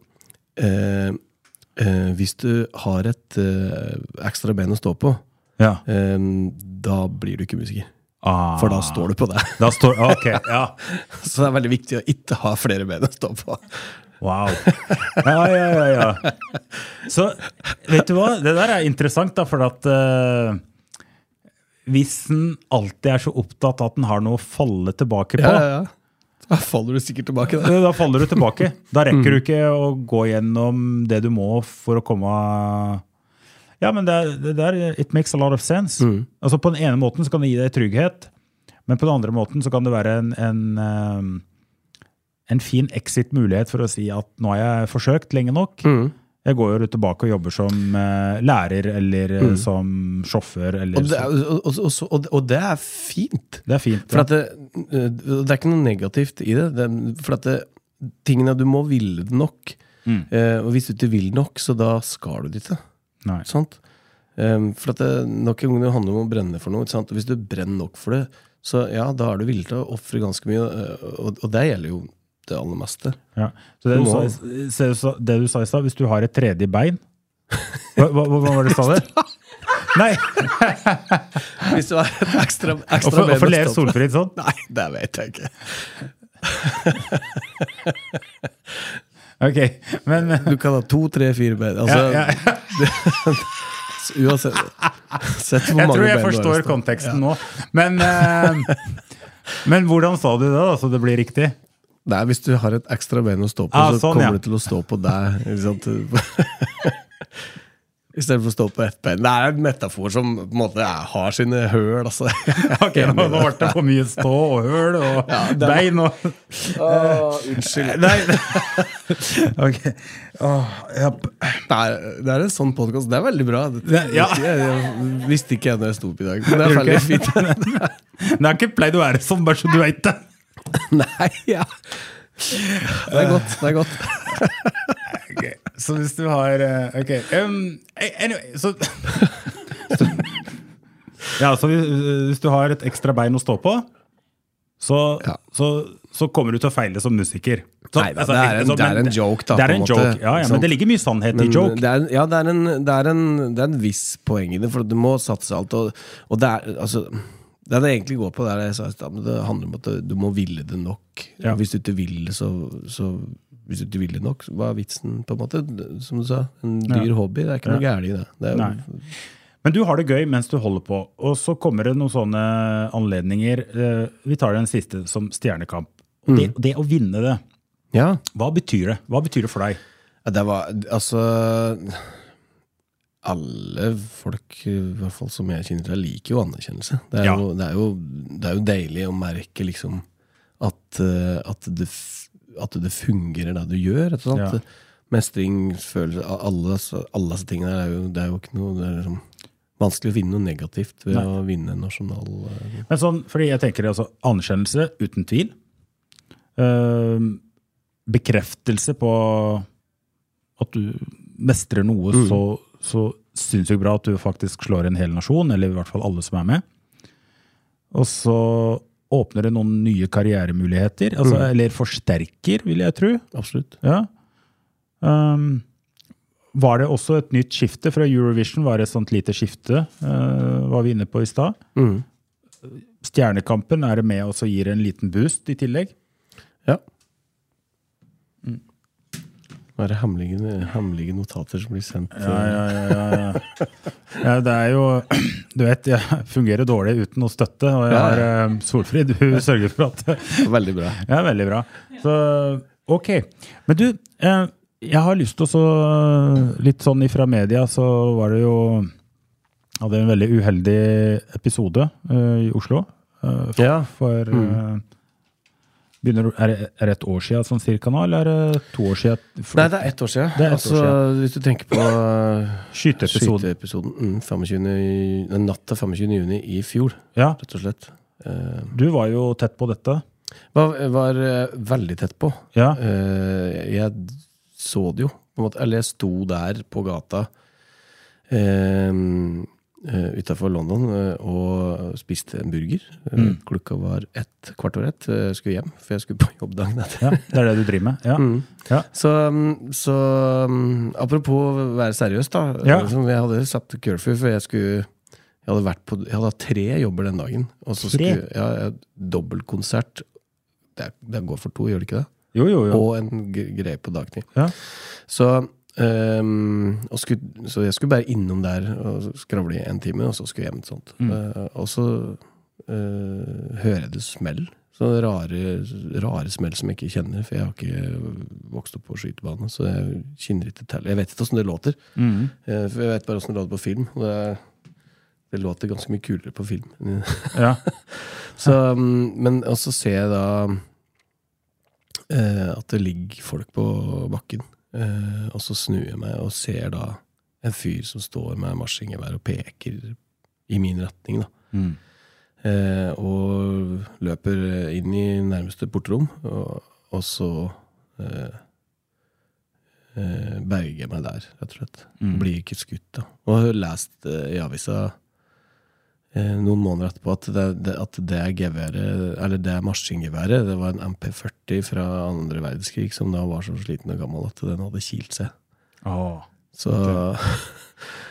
eh, eh, Hvis du har et eh, ekstra ben å stå på, Ja. eh, da blir du ikke musiker. Ah. For da står du på det. Står, okay, ja. Så det er veldig viktig å ikke ha flere ben å stå på. Wow. Ja, ja, ja, ja. Så vet du hva, det der er interessant, da, for at uh, hvis en alltid er så opptatt av at en har noe å falle tilbake på, Ja, ja, ja. Da faller du sikkert tilbake. Da. da faller du tilbake. Da rekker du ikke å gå gjennom det du må for å komme Ja, men det, er- det der It makes a lot of sense. Altså På den ene måten så kan det gi deg trygghet, men på den andre måten så kan det være en, en, eh, en fin exit-mulighet for å si at nå har jeg forsøkt lenge nok. Jeg går jo tilbake og jobber som eh, lærer eller mm. som sjåfør. Eller Og, det og, og, og, det er fint. det er fint. For Ja. at det, eh, det er ikke noe negativt i det. det for at det, tingene du må ville nok. Eh, og hvis du ikke vil nok, så da skal du det ikke. Um, for at det, nok en gang det handler om å brenne for noe. Hvis du brenner nok for det, så ja, da er du villig til å ofre ganske mye. eh, Og, og det gjelder jo det aller meste. Ja. Så det du, Du sa, så det du sa i stad, hvis du har et tredje bein Hva, hva, hva var det du sa det? Nei! Hvis du har et ekstra, ekstra Hvorfor hvorfor ler Solfrid sånn? Nei, det vet jeg ikke. Ok, men Du kan ha to, tre, fire ben. Altså, ja, ja. Uansett Sett hvor Jeg mange tror jeg ben du har jeg forstår stå. konteksten nå. Men, eh, men hvordan sa du det, da, så det blir riktig? Nei, Hvis du har et ekstra ben å stå på, Ah, så sånn, kommer ja. det til å stå på deg. I stedet for å stå på ett bein. Det er en metafor som på en måte har sine høl. Altså. Ok, Nå ble det for mye stå og høl og bein og unnskyld. Nei. Ok. Åh, ja. Det er, det er en sånn podkast. Det er veldig bra. Det, ja. jeg, jeg visste ikke jeg når jeg sto opp i dag. Men det er veldig fint. Det har ikke pleid å være sånn, bare så du veit det. Nei, ja. Det er godt. Det er godt. okay. Så hvis du har eh, Ok. Um, anyway, så Ja, så hvis, hvis du har et ekstra bein å stå på, så, Ja. så, så kommer du til å feile som musiker. Så, Nei da, altså, det er en- det er en joke, da, Det er en en joke, ja, ja, men det ligger mye sannhet i joke. Det er, ja, det er, en, det, er en, det er en viss poeng i det, for du må satse alt. Og, og det er altså det det egentlig går på, det det men det handler om at du, må ville det nok. Ja. Hvis du ikke vil det, så, så Hvis du ikke vil det nok, hva er vitsen, på en måte? Som du sa, en dyr Ja. hobby. Det er ikke noe gærent i det. det er, Men du har det gøy mens du holder på, og så kommer det noen sånne anledninger. Eh, Vi tar den siste som Stjernekamp. Og Mm. det, det å vinne det, Ja. hva betyr det? Hva betyr det for deg? Det var Altså Alle folk, i hvert fall som jeg kjenner til, liker jo anerkjennelse. Det er, Ja. jo, det, er jo, det er jo deilig å merke liksom at, eh, at, det, at det fungerer, det du gjør. Rett og slett. Ja. Mestringsfølelse alle, disse- alle disse tingene er jo, det er jo ikke noe det er liksom, vanskelig å finne noe negativt ved Nei. å vinne nasjonal eh, Men sånn, fordi jeg tenker altså, anerkjennelse, uten tvil. Eh, bekreftelse på at du mestrer noe Mm. så, så sinnssykt bra at du faktisk slår en hel nasjon, eller i hvert fall alle som er med. Og så åpner det noen nye karrieremuligheter, altså, Mm. eller forsterker, vil jeg tro. Absolutt. Ja. Um, var det også et nytt skifte fra Eurovision? Var det et sånt lite skifte? Uh, var vi inne på i stad? Mm. Stjernekampen er det med og gir en liten boost i tillegg. Ja. Det hemmelige, hemmelige notater som blir sendt. Ja, ja, ja, ja, ja. ja, det er jo Du vet, jeg fungerer dårlig uten noe støtte, og jeg har eh, Solfrid, du sørger for at eh, Veldig bra. Ja, veldig bra. Så ok. Men du, eh, jeg har lyst til å så Litt sånn ifra media så var det jo Hadde en veldig uheldig episode uh, i Oslo. Uh, for, Ja. for eh, begynner, er, det, er det et år siden sånn cirka nå, eller er det to år siden? For- Nei, det er ett år siden. Er ett år altså, siden. Hvis du tenker på uh, Skyteepisoden. skyteepisoden mm, 25. natt til 25. juni i fjor, Ja, rett og slett. Uh, du var jo tett på dette. var, var uh, veldig tett på. Ja. Eh, jeg så det jo, på en måte. Eller jeg sto der på gata eh, utafor London eh, og spiste en burger. Eh, Mm. Klokka var ett, kvart over ett. eh, Jeg skulle hjem, for jeg skulle på jobb dagen etter. ja, det er det du driver med. Ja. Mm. Ja. Så, mm, så mm, apropos være seriøs, da. Jeg hadde satt curfew, for jeg skulle jeg hadde, vært på, jeg hadde hatt tre jobber den dagen. Og så Tre? skulle, ja, jeg- Dobbeltkonsert. Det, det går for to, gjør det ikke det? Jo, jo, jo. Og en greie på dagtid. Ja. Så, og skulle, så jeg skulle bare innom der og skravle i en time, og så skulle jeg hjem. Sånt. Mm. Uh, og så uh, hører jeg det smell. Sånne rare, rare smell som jeg ikke kjenner, for jeg har ikke vokst opp på skytebane. Så jeg kjenner ikke til Jeg vet ikke åssen det låter. Mm. Uh, for jeg vet bare åssen det låter på film. Og det, det låter ganske mye kulere på film. Ja. Så, um, men og så ser jeg da at det ligger folk på bakken. Eh, og så snur jeg meg og ser da en fyr som står med marsjingevær og peker i min retning. da. Mm. Uh, og løper inn i nærmeste portrom, og, og så uh, berger jeg meg der, rett og slett. Mm. Blir ikke skutt, da. Og har lest i avisa noen måneder etterpå at det, det, at det geværet, eller det maskingeværet, det var en MP40 fra andre verdenskrig som da var så sliten og gammel at den hadde kilt seg. Oh, Så, okay.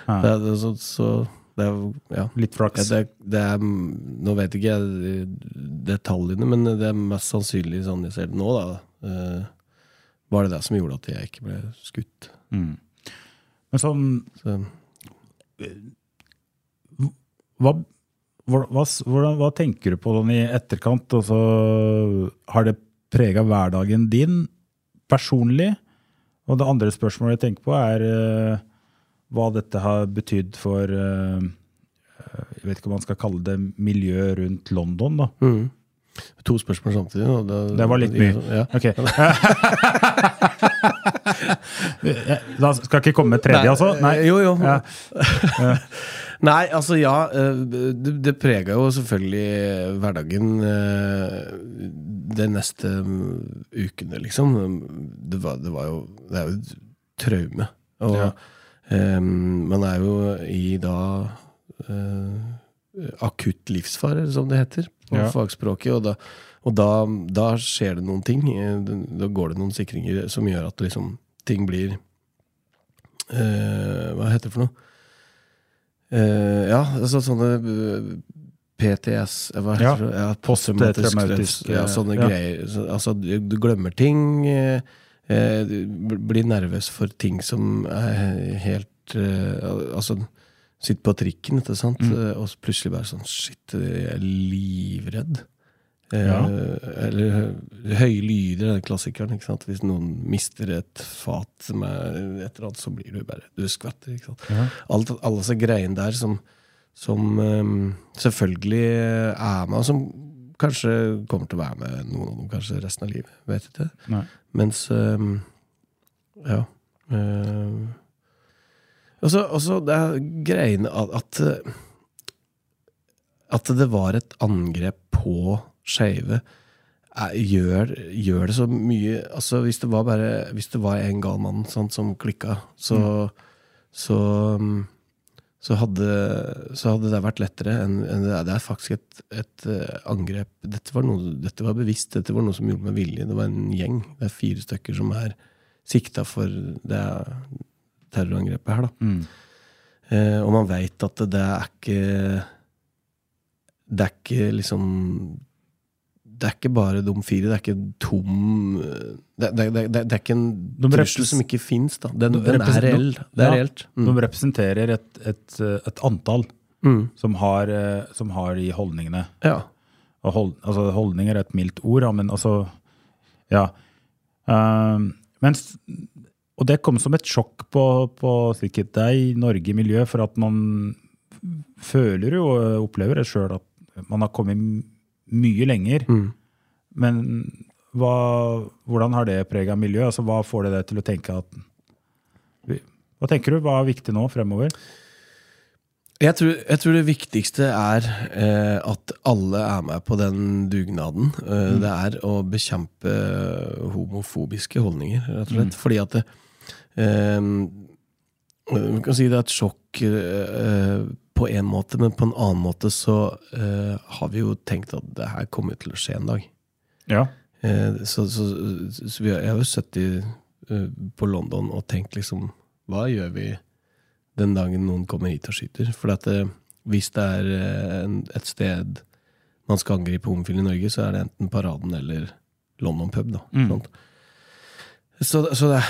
det, er- så, så det er ja. litt Ja, flaks. det, det er, nå vet ikke jeg detaljene, men det er mest sannsynlig sånn jeg ser det nå, da. Uh, var det det som gjorde at jeg ikke ble skutt. Mm. Men sånn Så, hva, hva, hvordan, hva tenker du på den i etterkant? Og så har det prega hverdagen din personlig? Og det andre spørsmålet jeg tenker på, er uh, hva dette har betydd for uh, Jeg vet ikke om man skal kalle det miljøet rundt London, da. mm. To spørsmål samtidig. Da, Det var litt mye. Ja. Ok. da skal jeg ikke komme med tredje, altså? Nei. Jo, jo. Ja. Nei, altså ja. eh, Det, det prega jo selvfølgelig hverdagen eh, de neste mm, ukene, liksom. Det var, det var jo Det er jo et traume. Og Ja. um, man er jo i da uh, akutt livsfare, som det heter på Ja. fagspråket. Og, da, og da, da skjer det noen ting. Eh, Da går det noen sikringer som gjør at liksom, ting blir uh, Hva heter det for noe? Eh, ja, altså sånne eh, PTS eh, Hva Ja, heter det? Ja, posttraumatisk, ja, sånne ja. greier. Så, altså, du, glemmer ting. eh, du blir nervøs for ting som er helt eh, Altså Sitter på trikken, ikke sant? Mm. Og plutselig bare sånn Shit, jeg er livredd. Eh, Ja. Eller høye lyder, den klassikeren. Hvis noen mister et fat med er et eller annet, så blir du bare Du skvetter. Ja. Alt, alle disse greiene der som, som um, selvfølgelig er med, og som kanskje kommer til å være med noen av dem kanskje resten av livet. Vet ikke. Nei. Mens um, Ja. Um, og så det er greiene at, at eh, At det var et angrep på skeive, gjør, gjør det så mye altså Hvis det var bare Hvis det var en gal mann sant, som klikka, så så, um, så, hadde, så hadde det vært lettere enn enn det er. Det er faktisk et, et eh, angrep dette var, noe, dette var bevisst, dette var noe som gjorde med vilje. Det var en gjeng. Det er fire stykker som er sikta for det terrorangrepet her. Da. Eh, og man veit at det er ikke Det er ikke liksom Det er ikke bare de fire. Det er ikke tom Det, det, det, det, er ikke en trussel som ikke fins. Den, De den er reell. Det er Ja, reelt. Mm. De representerer et, et, et antall Mm. som, har, eh, som har de holdningene. Ja. Og hold, altså, holdninger er et mildt ord, men altså Ja. Ehm, mens, og det kom som et sjokk på, på sikkert deg, Norge miljø, for at man føler jo og opplever det sjøl at man har kommet mye lenger. Mm. Men hva, hvordan har det prega miljøet? Altså, hva får det deg til å tenke at Hva tenker du? Hva er viktig nå fremover? Jeg tror, jeg tror det viktigste er eh, at alle er med på den dugnaden. Eh, Det er å bekjempe homofobiske holdninger, rett og slett. Fordi at det, eh, Vi kan si det er et sjokk eh, på en måte, men på en annen måte så uh, har vi jo tenkt at det her kommer til å skje en dag. Ja. Uh, så, så, så vi har, jeg har jo sittet uh, på London og tenkt liksom Hva gjør vi den dagen noen kommer hit og skyter? For at hvis det er en, et sted man skal angripe homofile i Norge, så er det enten Paraden eller London pub. da. Sant? Så, så det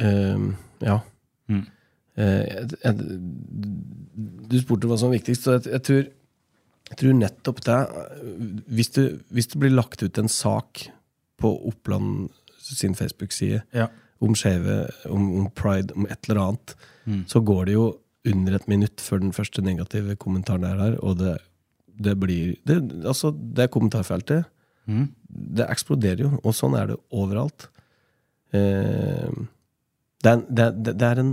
er Ja. Mm. Eh, du spurte hva som var viktigst, så jeg, tror jeg tror nettopp det hvis det, hvis det blir lagt ut en sak på Oppland sin Facebook-side Ja. om skeive, om, om pride, om et eller annet, så går det jo under et minutt før den første negative kommentaren er her, og det, det blir det, Altså, det kommentarfeltet Det eksploderer jo, og sånn er det overalt. Eh, det, det, er- det er en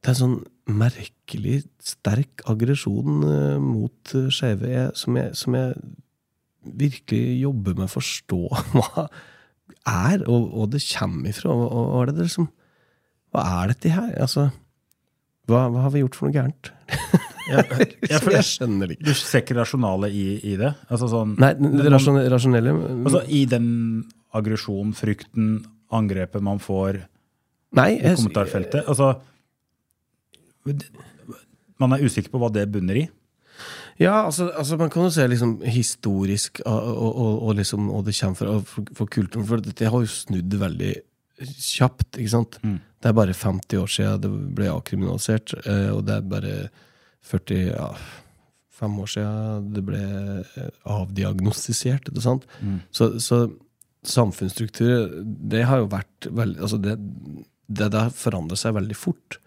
det er en sånn merkelig sterk aggresjon eh, mot uh, skeive som, jeg- som jeg virkelig jobber med å forstå hva er, og, og det kommer ifra. Og, og, hva er liksom Hva er dette her? Altså, hva, hva har vi gjort for noe gærent? Jeg, jeg, jeg skjønner det ikke. Du ser ikke rasjonale i, i det? Altså sånn, Nei, det rasjon- rasjonelle altså, I den aggresjonen, frykten, angrepet man får Nei, i kommentarfeltet? Altså, man er usikker på hva det bunner i? Ja, altså, altså man kan jo se liksom historisk og, og, og, liksom, og det kommer fra for, for kulturen. For det har jo snudd veldig kjapt. ikke sant? Det er bare 50 år siden det ble avkriminalisert, eh, og det er bare 40 ja, fem år siden det ble eh, avdiagnostisert. ikke sant? Så, så samfunnsstruktur, det har jo vært veldig altså det, det, det har forandret seg veldig fort.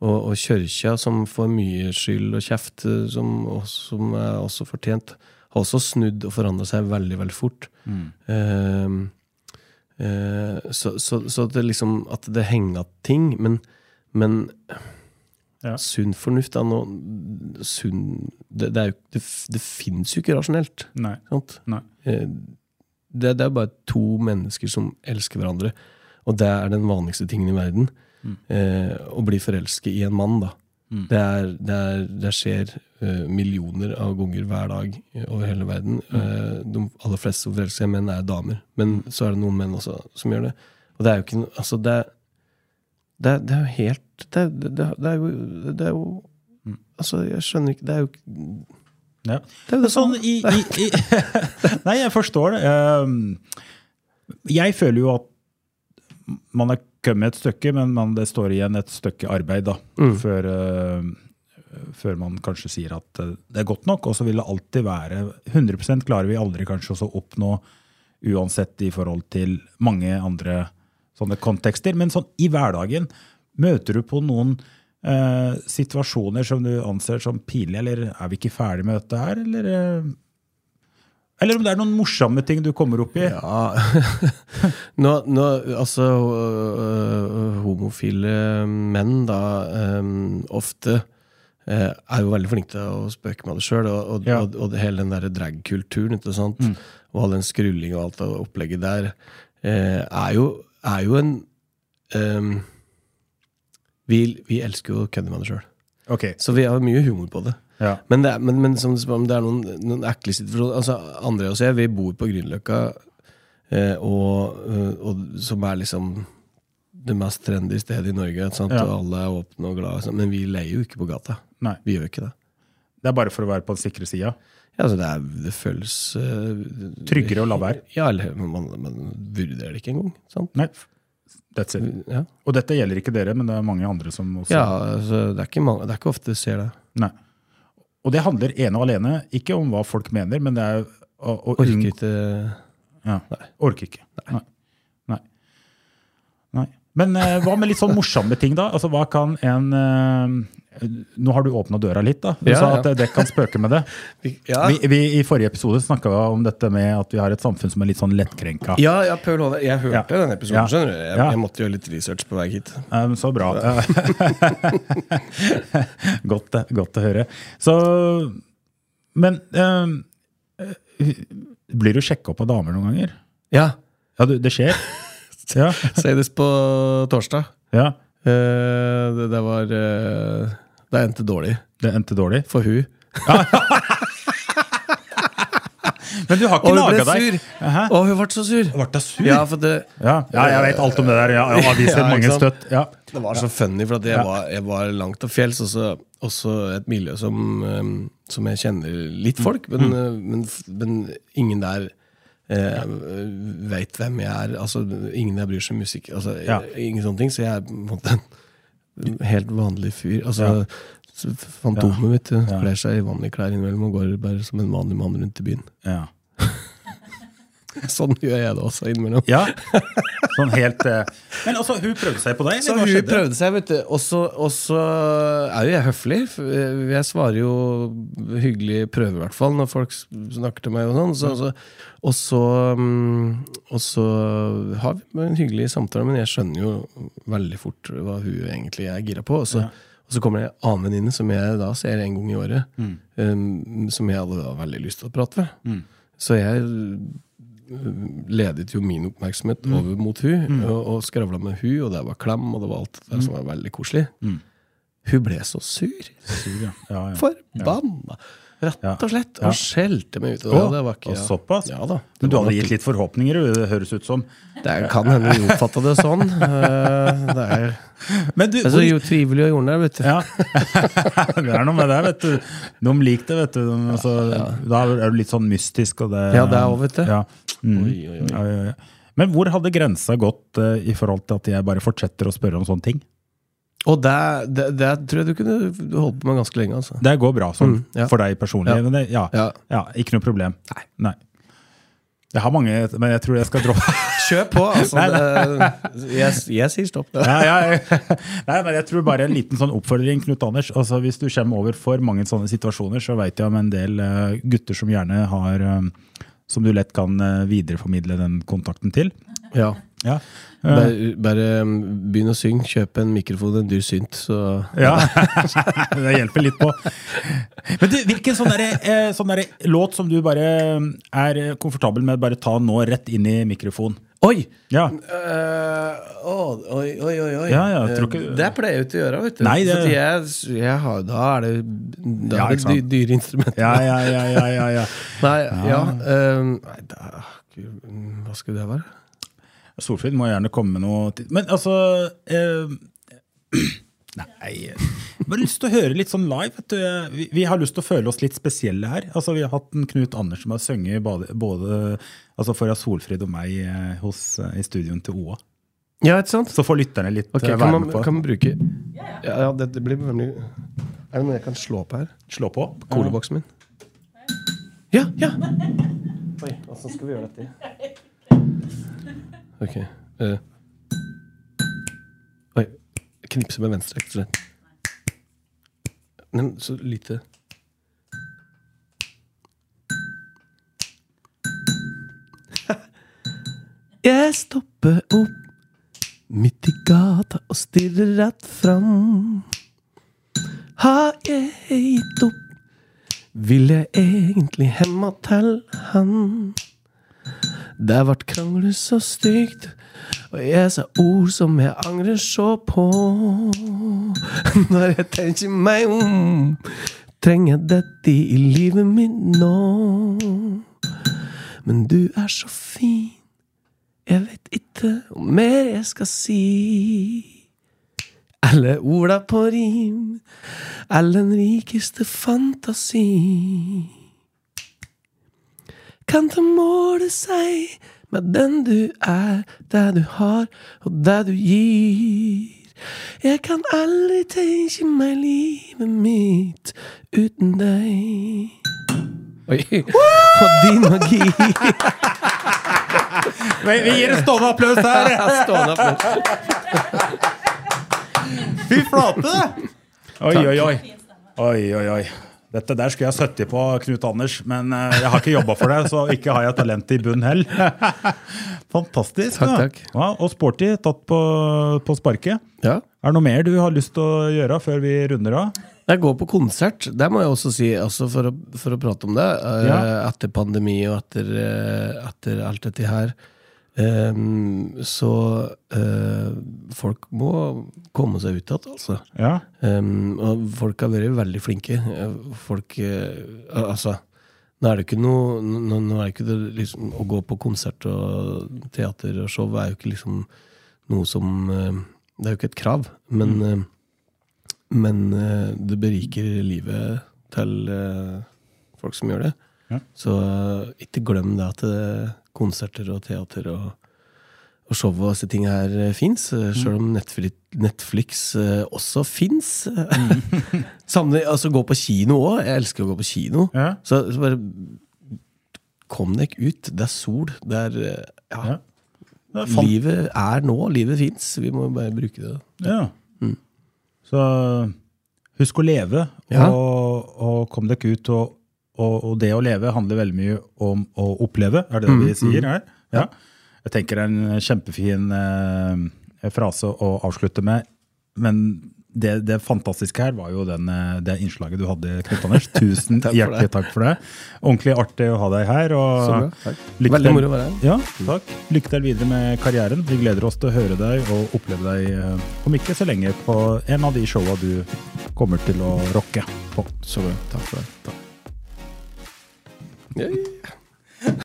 Og, og kyrkja, som får mye skyld og kjeft, eh, som, som er også fortjent, har også snudd og forandra seg veldig, veldig fort. Eh, eh, så, så, så det liksom at det henger igjen ting, men, men Ja. sunn fornuft da, noe sunn, det, det, jo, det, det finnes jo ikke rasjonelt. Nei. Sant? Nei. Eh, Det, det er bare to mennesker som elsker hverandre, og det er den vanligste tingen i verden. Eh, å bli forelsket i en mann, da. Det, er, det, er, det skjer uh, millioner av ganger hver dag eh, over hele verden. Eh, de aller fleste som forelsker seg i menn, er damer. Men så er det noen menn også som gjør det. Og det er jo ikke noe Altså, det, er- det, er- det er jo helt det, er- det, er- jo Det er jo Altså, jeg skjønner ikke Det er jo ikke Ja. Det er jo Sånn i, i, i Nei, jeg forstår det. Ehm, Jeg føler jo at man er kommet et stykke, men man, det står igjen et stykke arbeid da, før, uh, før man kanskje sier at eh, det er godt nok. Og så vil det alltid være 100% klarer vi aldri kanskje å oppnå, uansett i forhold til mange andre sånne kontekster. Men sånn i hverdagen, møter du på noen uh, situasjoner som du anser som pinlige, eller er vi ikke ferdig med dette her, eller Eller om det er noen morsomme ting du kommer opp i. Ja nå, nå, altså øh, Homofile menn, da, øh, ofte øh, er jo veldig flinke til å spøke med det sjøl. Og, og, Ja. og, og hele den der drag-kulturen ikke sant? og all den skrulling og alt det opplegget der, eh, er, jo, er jo en øhm, vi, vi elsker jo å kødde med det sjøl. Okay. Så vi har mye humor på det. Ja. Men det er, men, men som om det er noen, noen ekle situasjoner altså, André og jeg, vi bor på Grünerløkka, eh, og, eh, og, som er liksom det mest trendy stedet i Norge. Sant? Ja. Og alle er åpne og glade. sånn. Men vi leier jo ikke på gata. Nei. Vi gjør ikke det. Det er bare for å være på den sikre sida. Ja, altså, det, er, det føles uh, Tryggere å la være. Ja, eller man, man vurderer det ikke engang. Sant? Nei, that's it. Ja, Og dette gjelder ikke dere, men det er mange andre som også ja altså, det, er ikke mange, det er ikke ofte du ser det. Nei. Og det handler ene og alene ikke om hva folk mener, men det er å, å Orker ikke Ja. Orker ikke. Nei. Nei. Nei. Men uh, hva med litt sånn morsomme ting, da? Altså, hva kan en eh, Nå har du åpna døra litt, da. Du Ja, sa at det, det kan spøke med det. Ja, Vi, vi, I forrige episode snakka vi om dette med at vi har et samfunn som er litt sånn lettkrenka. ja, ja Paul Håvard, jeg hørte Ja. den episoden. Ja. skjønner du? Jeg, Ja. jeg måtte gjøre litt research på vei hit. Um, så bra. godt, godt å høre. Så Men um, eh, blir du sjekka opp av damer noen ganger? Ja, Ja, du, det skjer? Ja. Senest på torsdag. ja. Eh, det, det var eh, Det endte dårlig. Det endte dårlig. For hun. Men du har Og ikke hun ble laga deg sur! Hæ? Og hun ble så sur! Ble sur? Ja, for det, Ja, ja, jeg vet alt om det der. Ja, aviser Ja, mange støtt. Ja. det var så funny, for at jeg, Ja. var, jeg var langt til fjells. Også, også et miljø som, eh, som jeg kjenner litt folk, men, Mm. men, men ingen der eh, veit hvem jeg er. Altså, ingen jeg bryr seg om musikk. Altså, Ja. Ingen sånne ting. Så jeg er på en måte en helt vanlig fyr. Altså, ja. Fantomet, mitt du. Kler seg i vanlige klær innimellom og går bare som en vanlig mann rundt i byen. Ja. Sånn gjør jeg det også innimellom. ja. Sånn helt eh, Men altså, hun prøvde seg på deg? Så hun skjedde? prøvde seg, vet du. Og så er jo jeg høflig. Jeg svarer jo hyggelig prøve, i hvert fall, når folk snakker til meg. Og sånn. Så, så, og, så, mm, og så har vi en hyggelig samtale, men jeg skjønner jo veldig fort hva hun egentlig er gira på. Og så, og så kommer det en annen venninne som jeg da ser en gang i året, um, som jeg hadde veldig lyst til å prate med. Så jeg ledet jo min oppmerksomhet over mot hun og, og skravla med hun, og det var klem, og det var alt det der som var veldig koselig. Hun ble så sur. Sur, ja. Ja, ja. Forbanna! Rett og slett. Ja. Og skjelte meg ut. Og det var ikke, såpass? Ja da. Men du hadde gitt litt forhåpninger, det høres ut som. Det kan hende vi oppfatta det sånn. Eh, Det er, Men du, det er så jo trivelig og jordnær, vet du. Ja. det er noe med det, vet du. De liker det, vet du. De, altså, Da er du litt sånn mystisk. Det, Ja, det er også, vet du. Ja. Mm. Oi, oi, oi. Ja, ja, ja. Men hvor hadde grensa gått eh, i forhold til at jeg bare fortsetter å spørre om sånne ting? Og det, det, det tror jeg du kunne holdt på med ganske lenge. altså. Det går bra sånn, Mm, ja. for deg personlig. Ja. Men det, ja, ja. Ikke noe problem. Nei. Jeg har mange, men jeg tror jeg skal droppe Kjør på! altså. Nei, Jeg, jeg sier stopp. ja, ja, jeg, Nei, men jeg tror bare en liten sånn oppfordring, Knut Anders. Altså, hvis du kommer over for mange sånne situasjoner, så veit jeg om en del eh, gutter som gjerne har eh, Som du lett kan eh, videreformidle den kontakten til. Ja. Ja. Bare, bare um, begynn å synge, kjøp en mikrofon, en dyr synt, så Ja, det hjelper litt på. Men du, hvilken sånn, derre, eh, sånn der låt som du bare er komfortabel med, bare ta nå rett inn i mikrofon? Oi! Ja. Uh, oh, oi, oi, oi, oi. Ja, ja, ikke- Eh, Det pleier jeg jo ikke å gjøre. vet du Nei, det- jeg, jeg har, Da er det, da Ja, er det dy, dyre instrumenter. Ja, ja, ja, ja, ja, ja. Nei, ja, Um, nei da, Hva skulle det være? Solfrid må gjerne komme med noe til. Men altså eh, Nei jeg har bare lyst til å høre litt sånn live. Vet du. Vi, vi har lyst til å føle oss litt spesielle her. Altså Vi har hatt en Knut Anders som har sunget både, både altså foran Solfrid og meg eh, hos, eh, i studioen til OA. Ja, ikke sant? Så får lytterne litt okay, eh, kan være man, med på. kan man bruke Ja, ja det, det blir veldig Er det noe jeg kan slå på her? Slå på. Colaboksen min? Ja, ja! Oi, åssen skal vi gjøre dette? Ok. Uh, Oi. Knipse med venstre. rett og slett. Nei, men så lite Jeg stopper opp midt i gata og stirrer rett fram. Har jeg gitt opp? Vil jeg egentlig hemma til han? Der vart krangler så stygt, og jeg sa ord som jeg angrer så på. Når jeg tenker meg om, trenger jeg dette i livet mitt nå. Men du er så fin, jeg vet ikke om mer jeg skal si. Alle orda på rim, eller den rikeste fantasi. Kan ta måle seg med den du er, det du har, og det du gir. Jeg kan aldri tenke meg livet mitt uten deg. Oi. Og din magi. Vi, vi gir en stående applaus her! Stående applaus. Fy flate! Oi, oi, oi. Oi, oi, oi. Dette der skulle jeg 70 på, Knut Anders, men eh, jeg har ikke jobba for det, så ikke har jeg talent i bunn hell. Fantastisk. Takk, takk. Ja, og sporty, tatt på, på sparket. Ja. Er det noe mer du har lyst til å gjøre før vi runder av? Jeg går på konsert. Det må jeg også si, altså for, å, for å prate om det. eh, Ja. Etter pandemi og etter, eh, etter alt dette her. Ehm, så uh, folk må komme seg ut igjen, altså. Ja. Um, og folk har vært veldig flinke. Folk uh, Altså, nå er det ikke noe Nå, nå er det ikke det, liksom, Å gå på konsert og teater og show er jo ikke liksom noe som uh, Det er jo ikke et krav, men, eh, men det beriker livet til folk som gjør det. Ja. Så ikke glem det at eh, konserter og teater og og show og disse tingene her eh, fins, Sjøl selv om Netflix, Netflix eh, også fins. Mm. altså gå på kino òg. Jeg elsker å gå på kino. Ja. Så, så bare kom deg ut. Det er sol. Det er eh, Ja. Ja. Det er Livet er nå. Livet fins. Vi må bare bruke det. Ja. Så husk å leve, og, og kom dere ut. Og, og, og det å leve handler veldig mye om å oppleve, er det det vi sier her? Ja. Jeg tenker det er en kjempefin eh, frase å avslutte med. Men det, det fantastiske her var jo den, eh, det innslaget du hadde, Knut Anders. Tusen Takk hjertelig takk for det. Ordentlig artig å ha deg her. Veldig moro å være her. Ja, takk. Lykke til videre med karrieren. Vi gleder oss til å høre deg og oppleve deg eh, om ikke så lenge på en av de showa du kommer til å rocke på. Så bra. Takk for det. Takk. Ja, ja.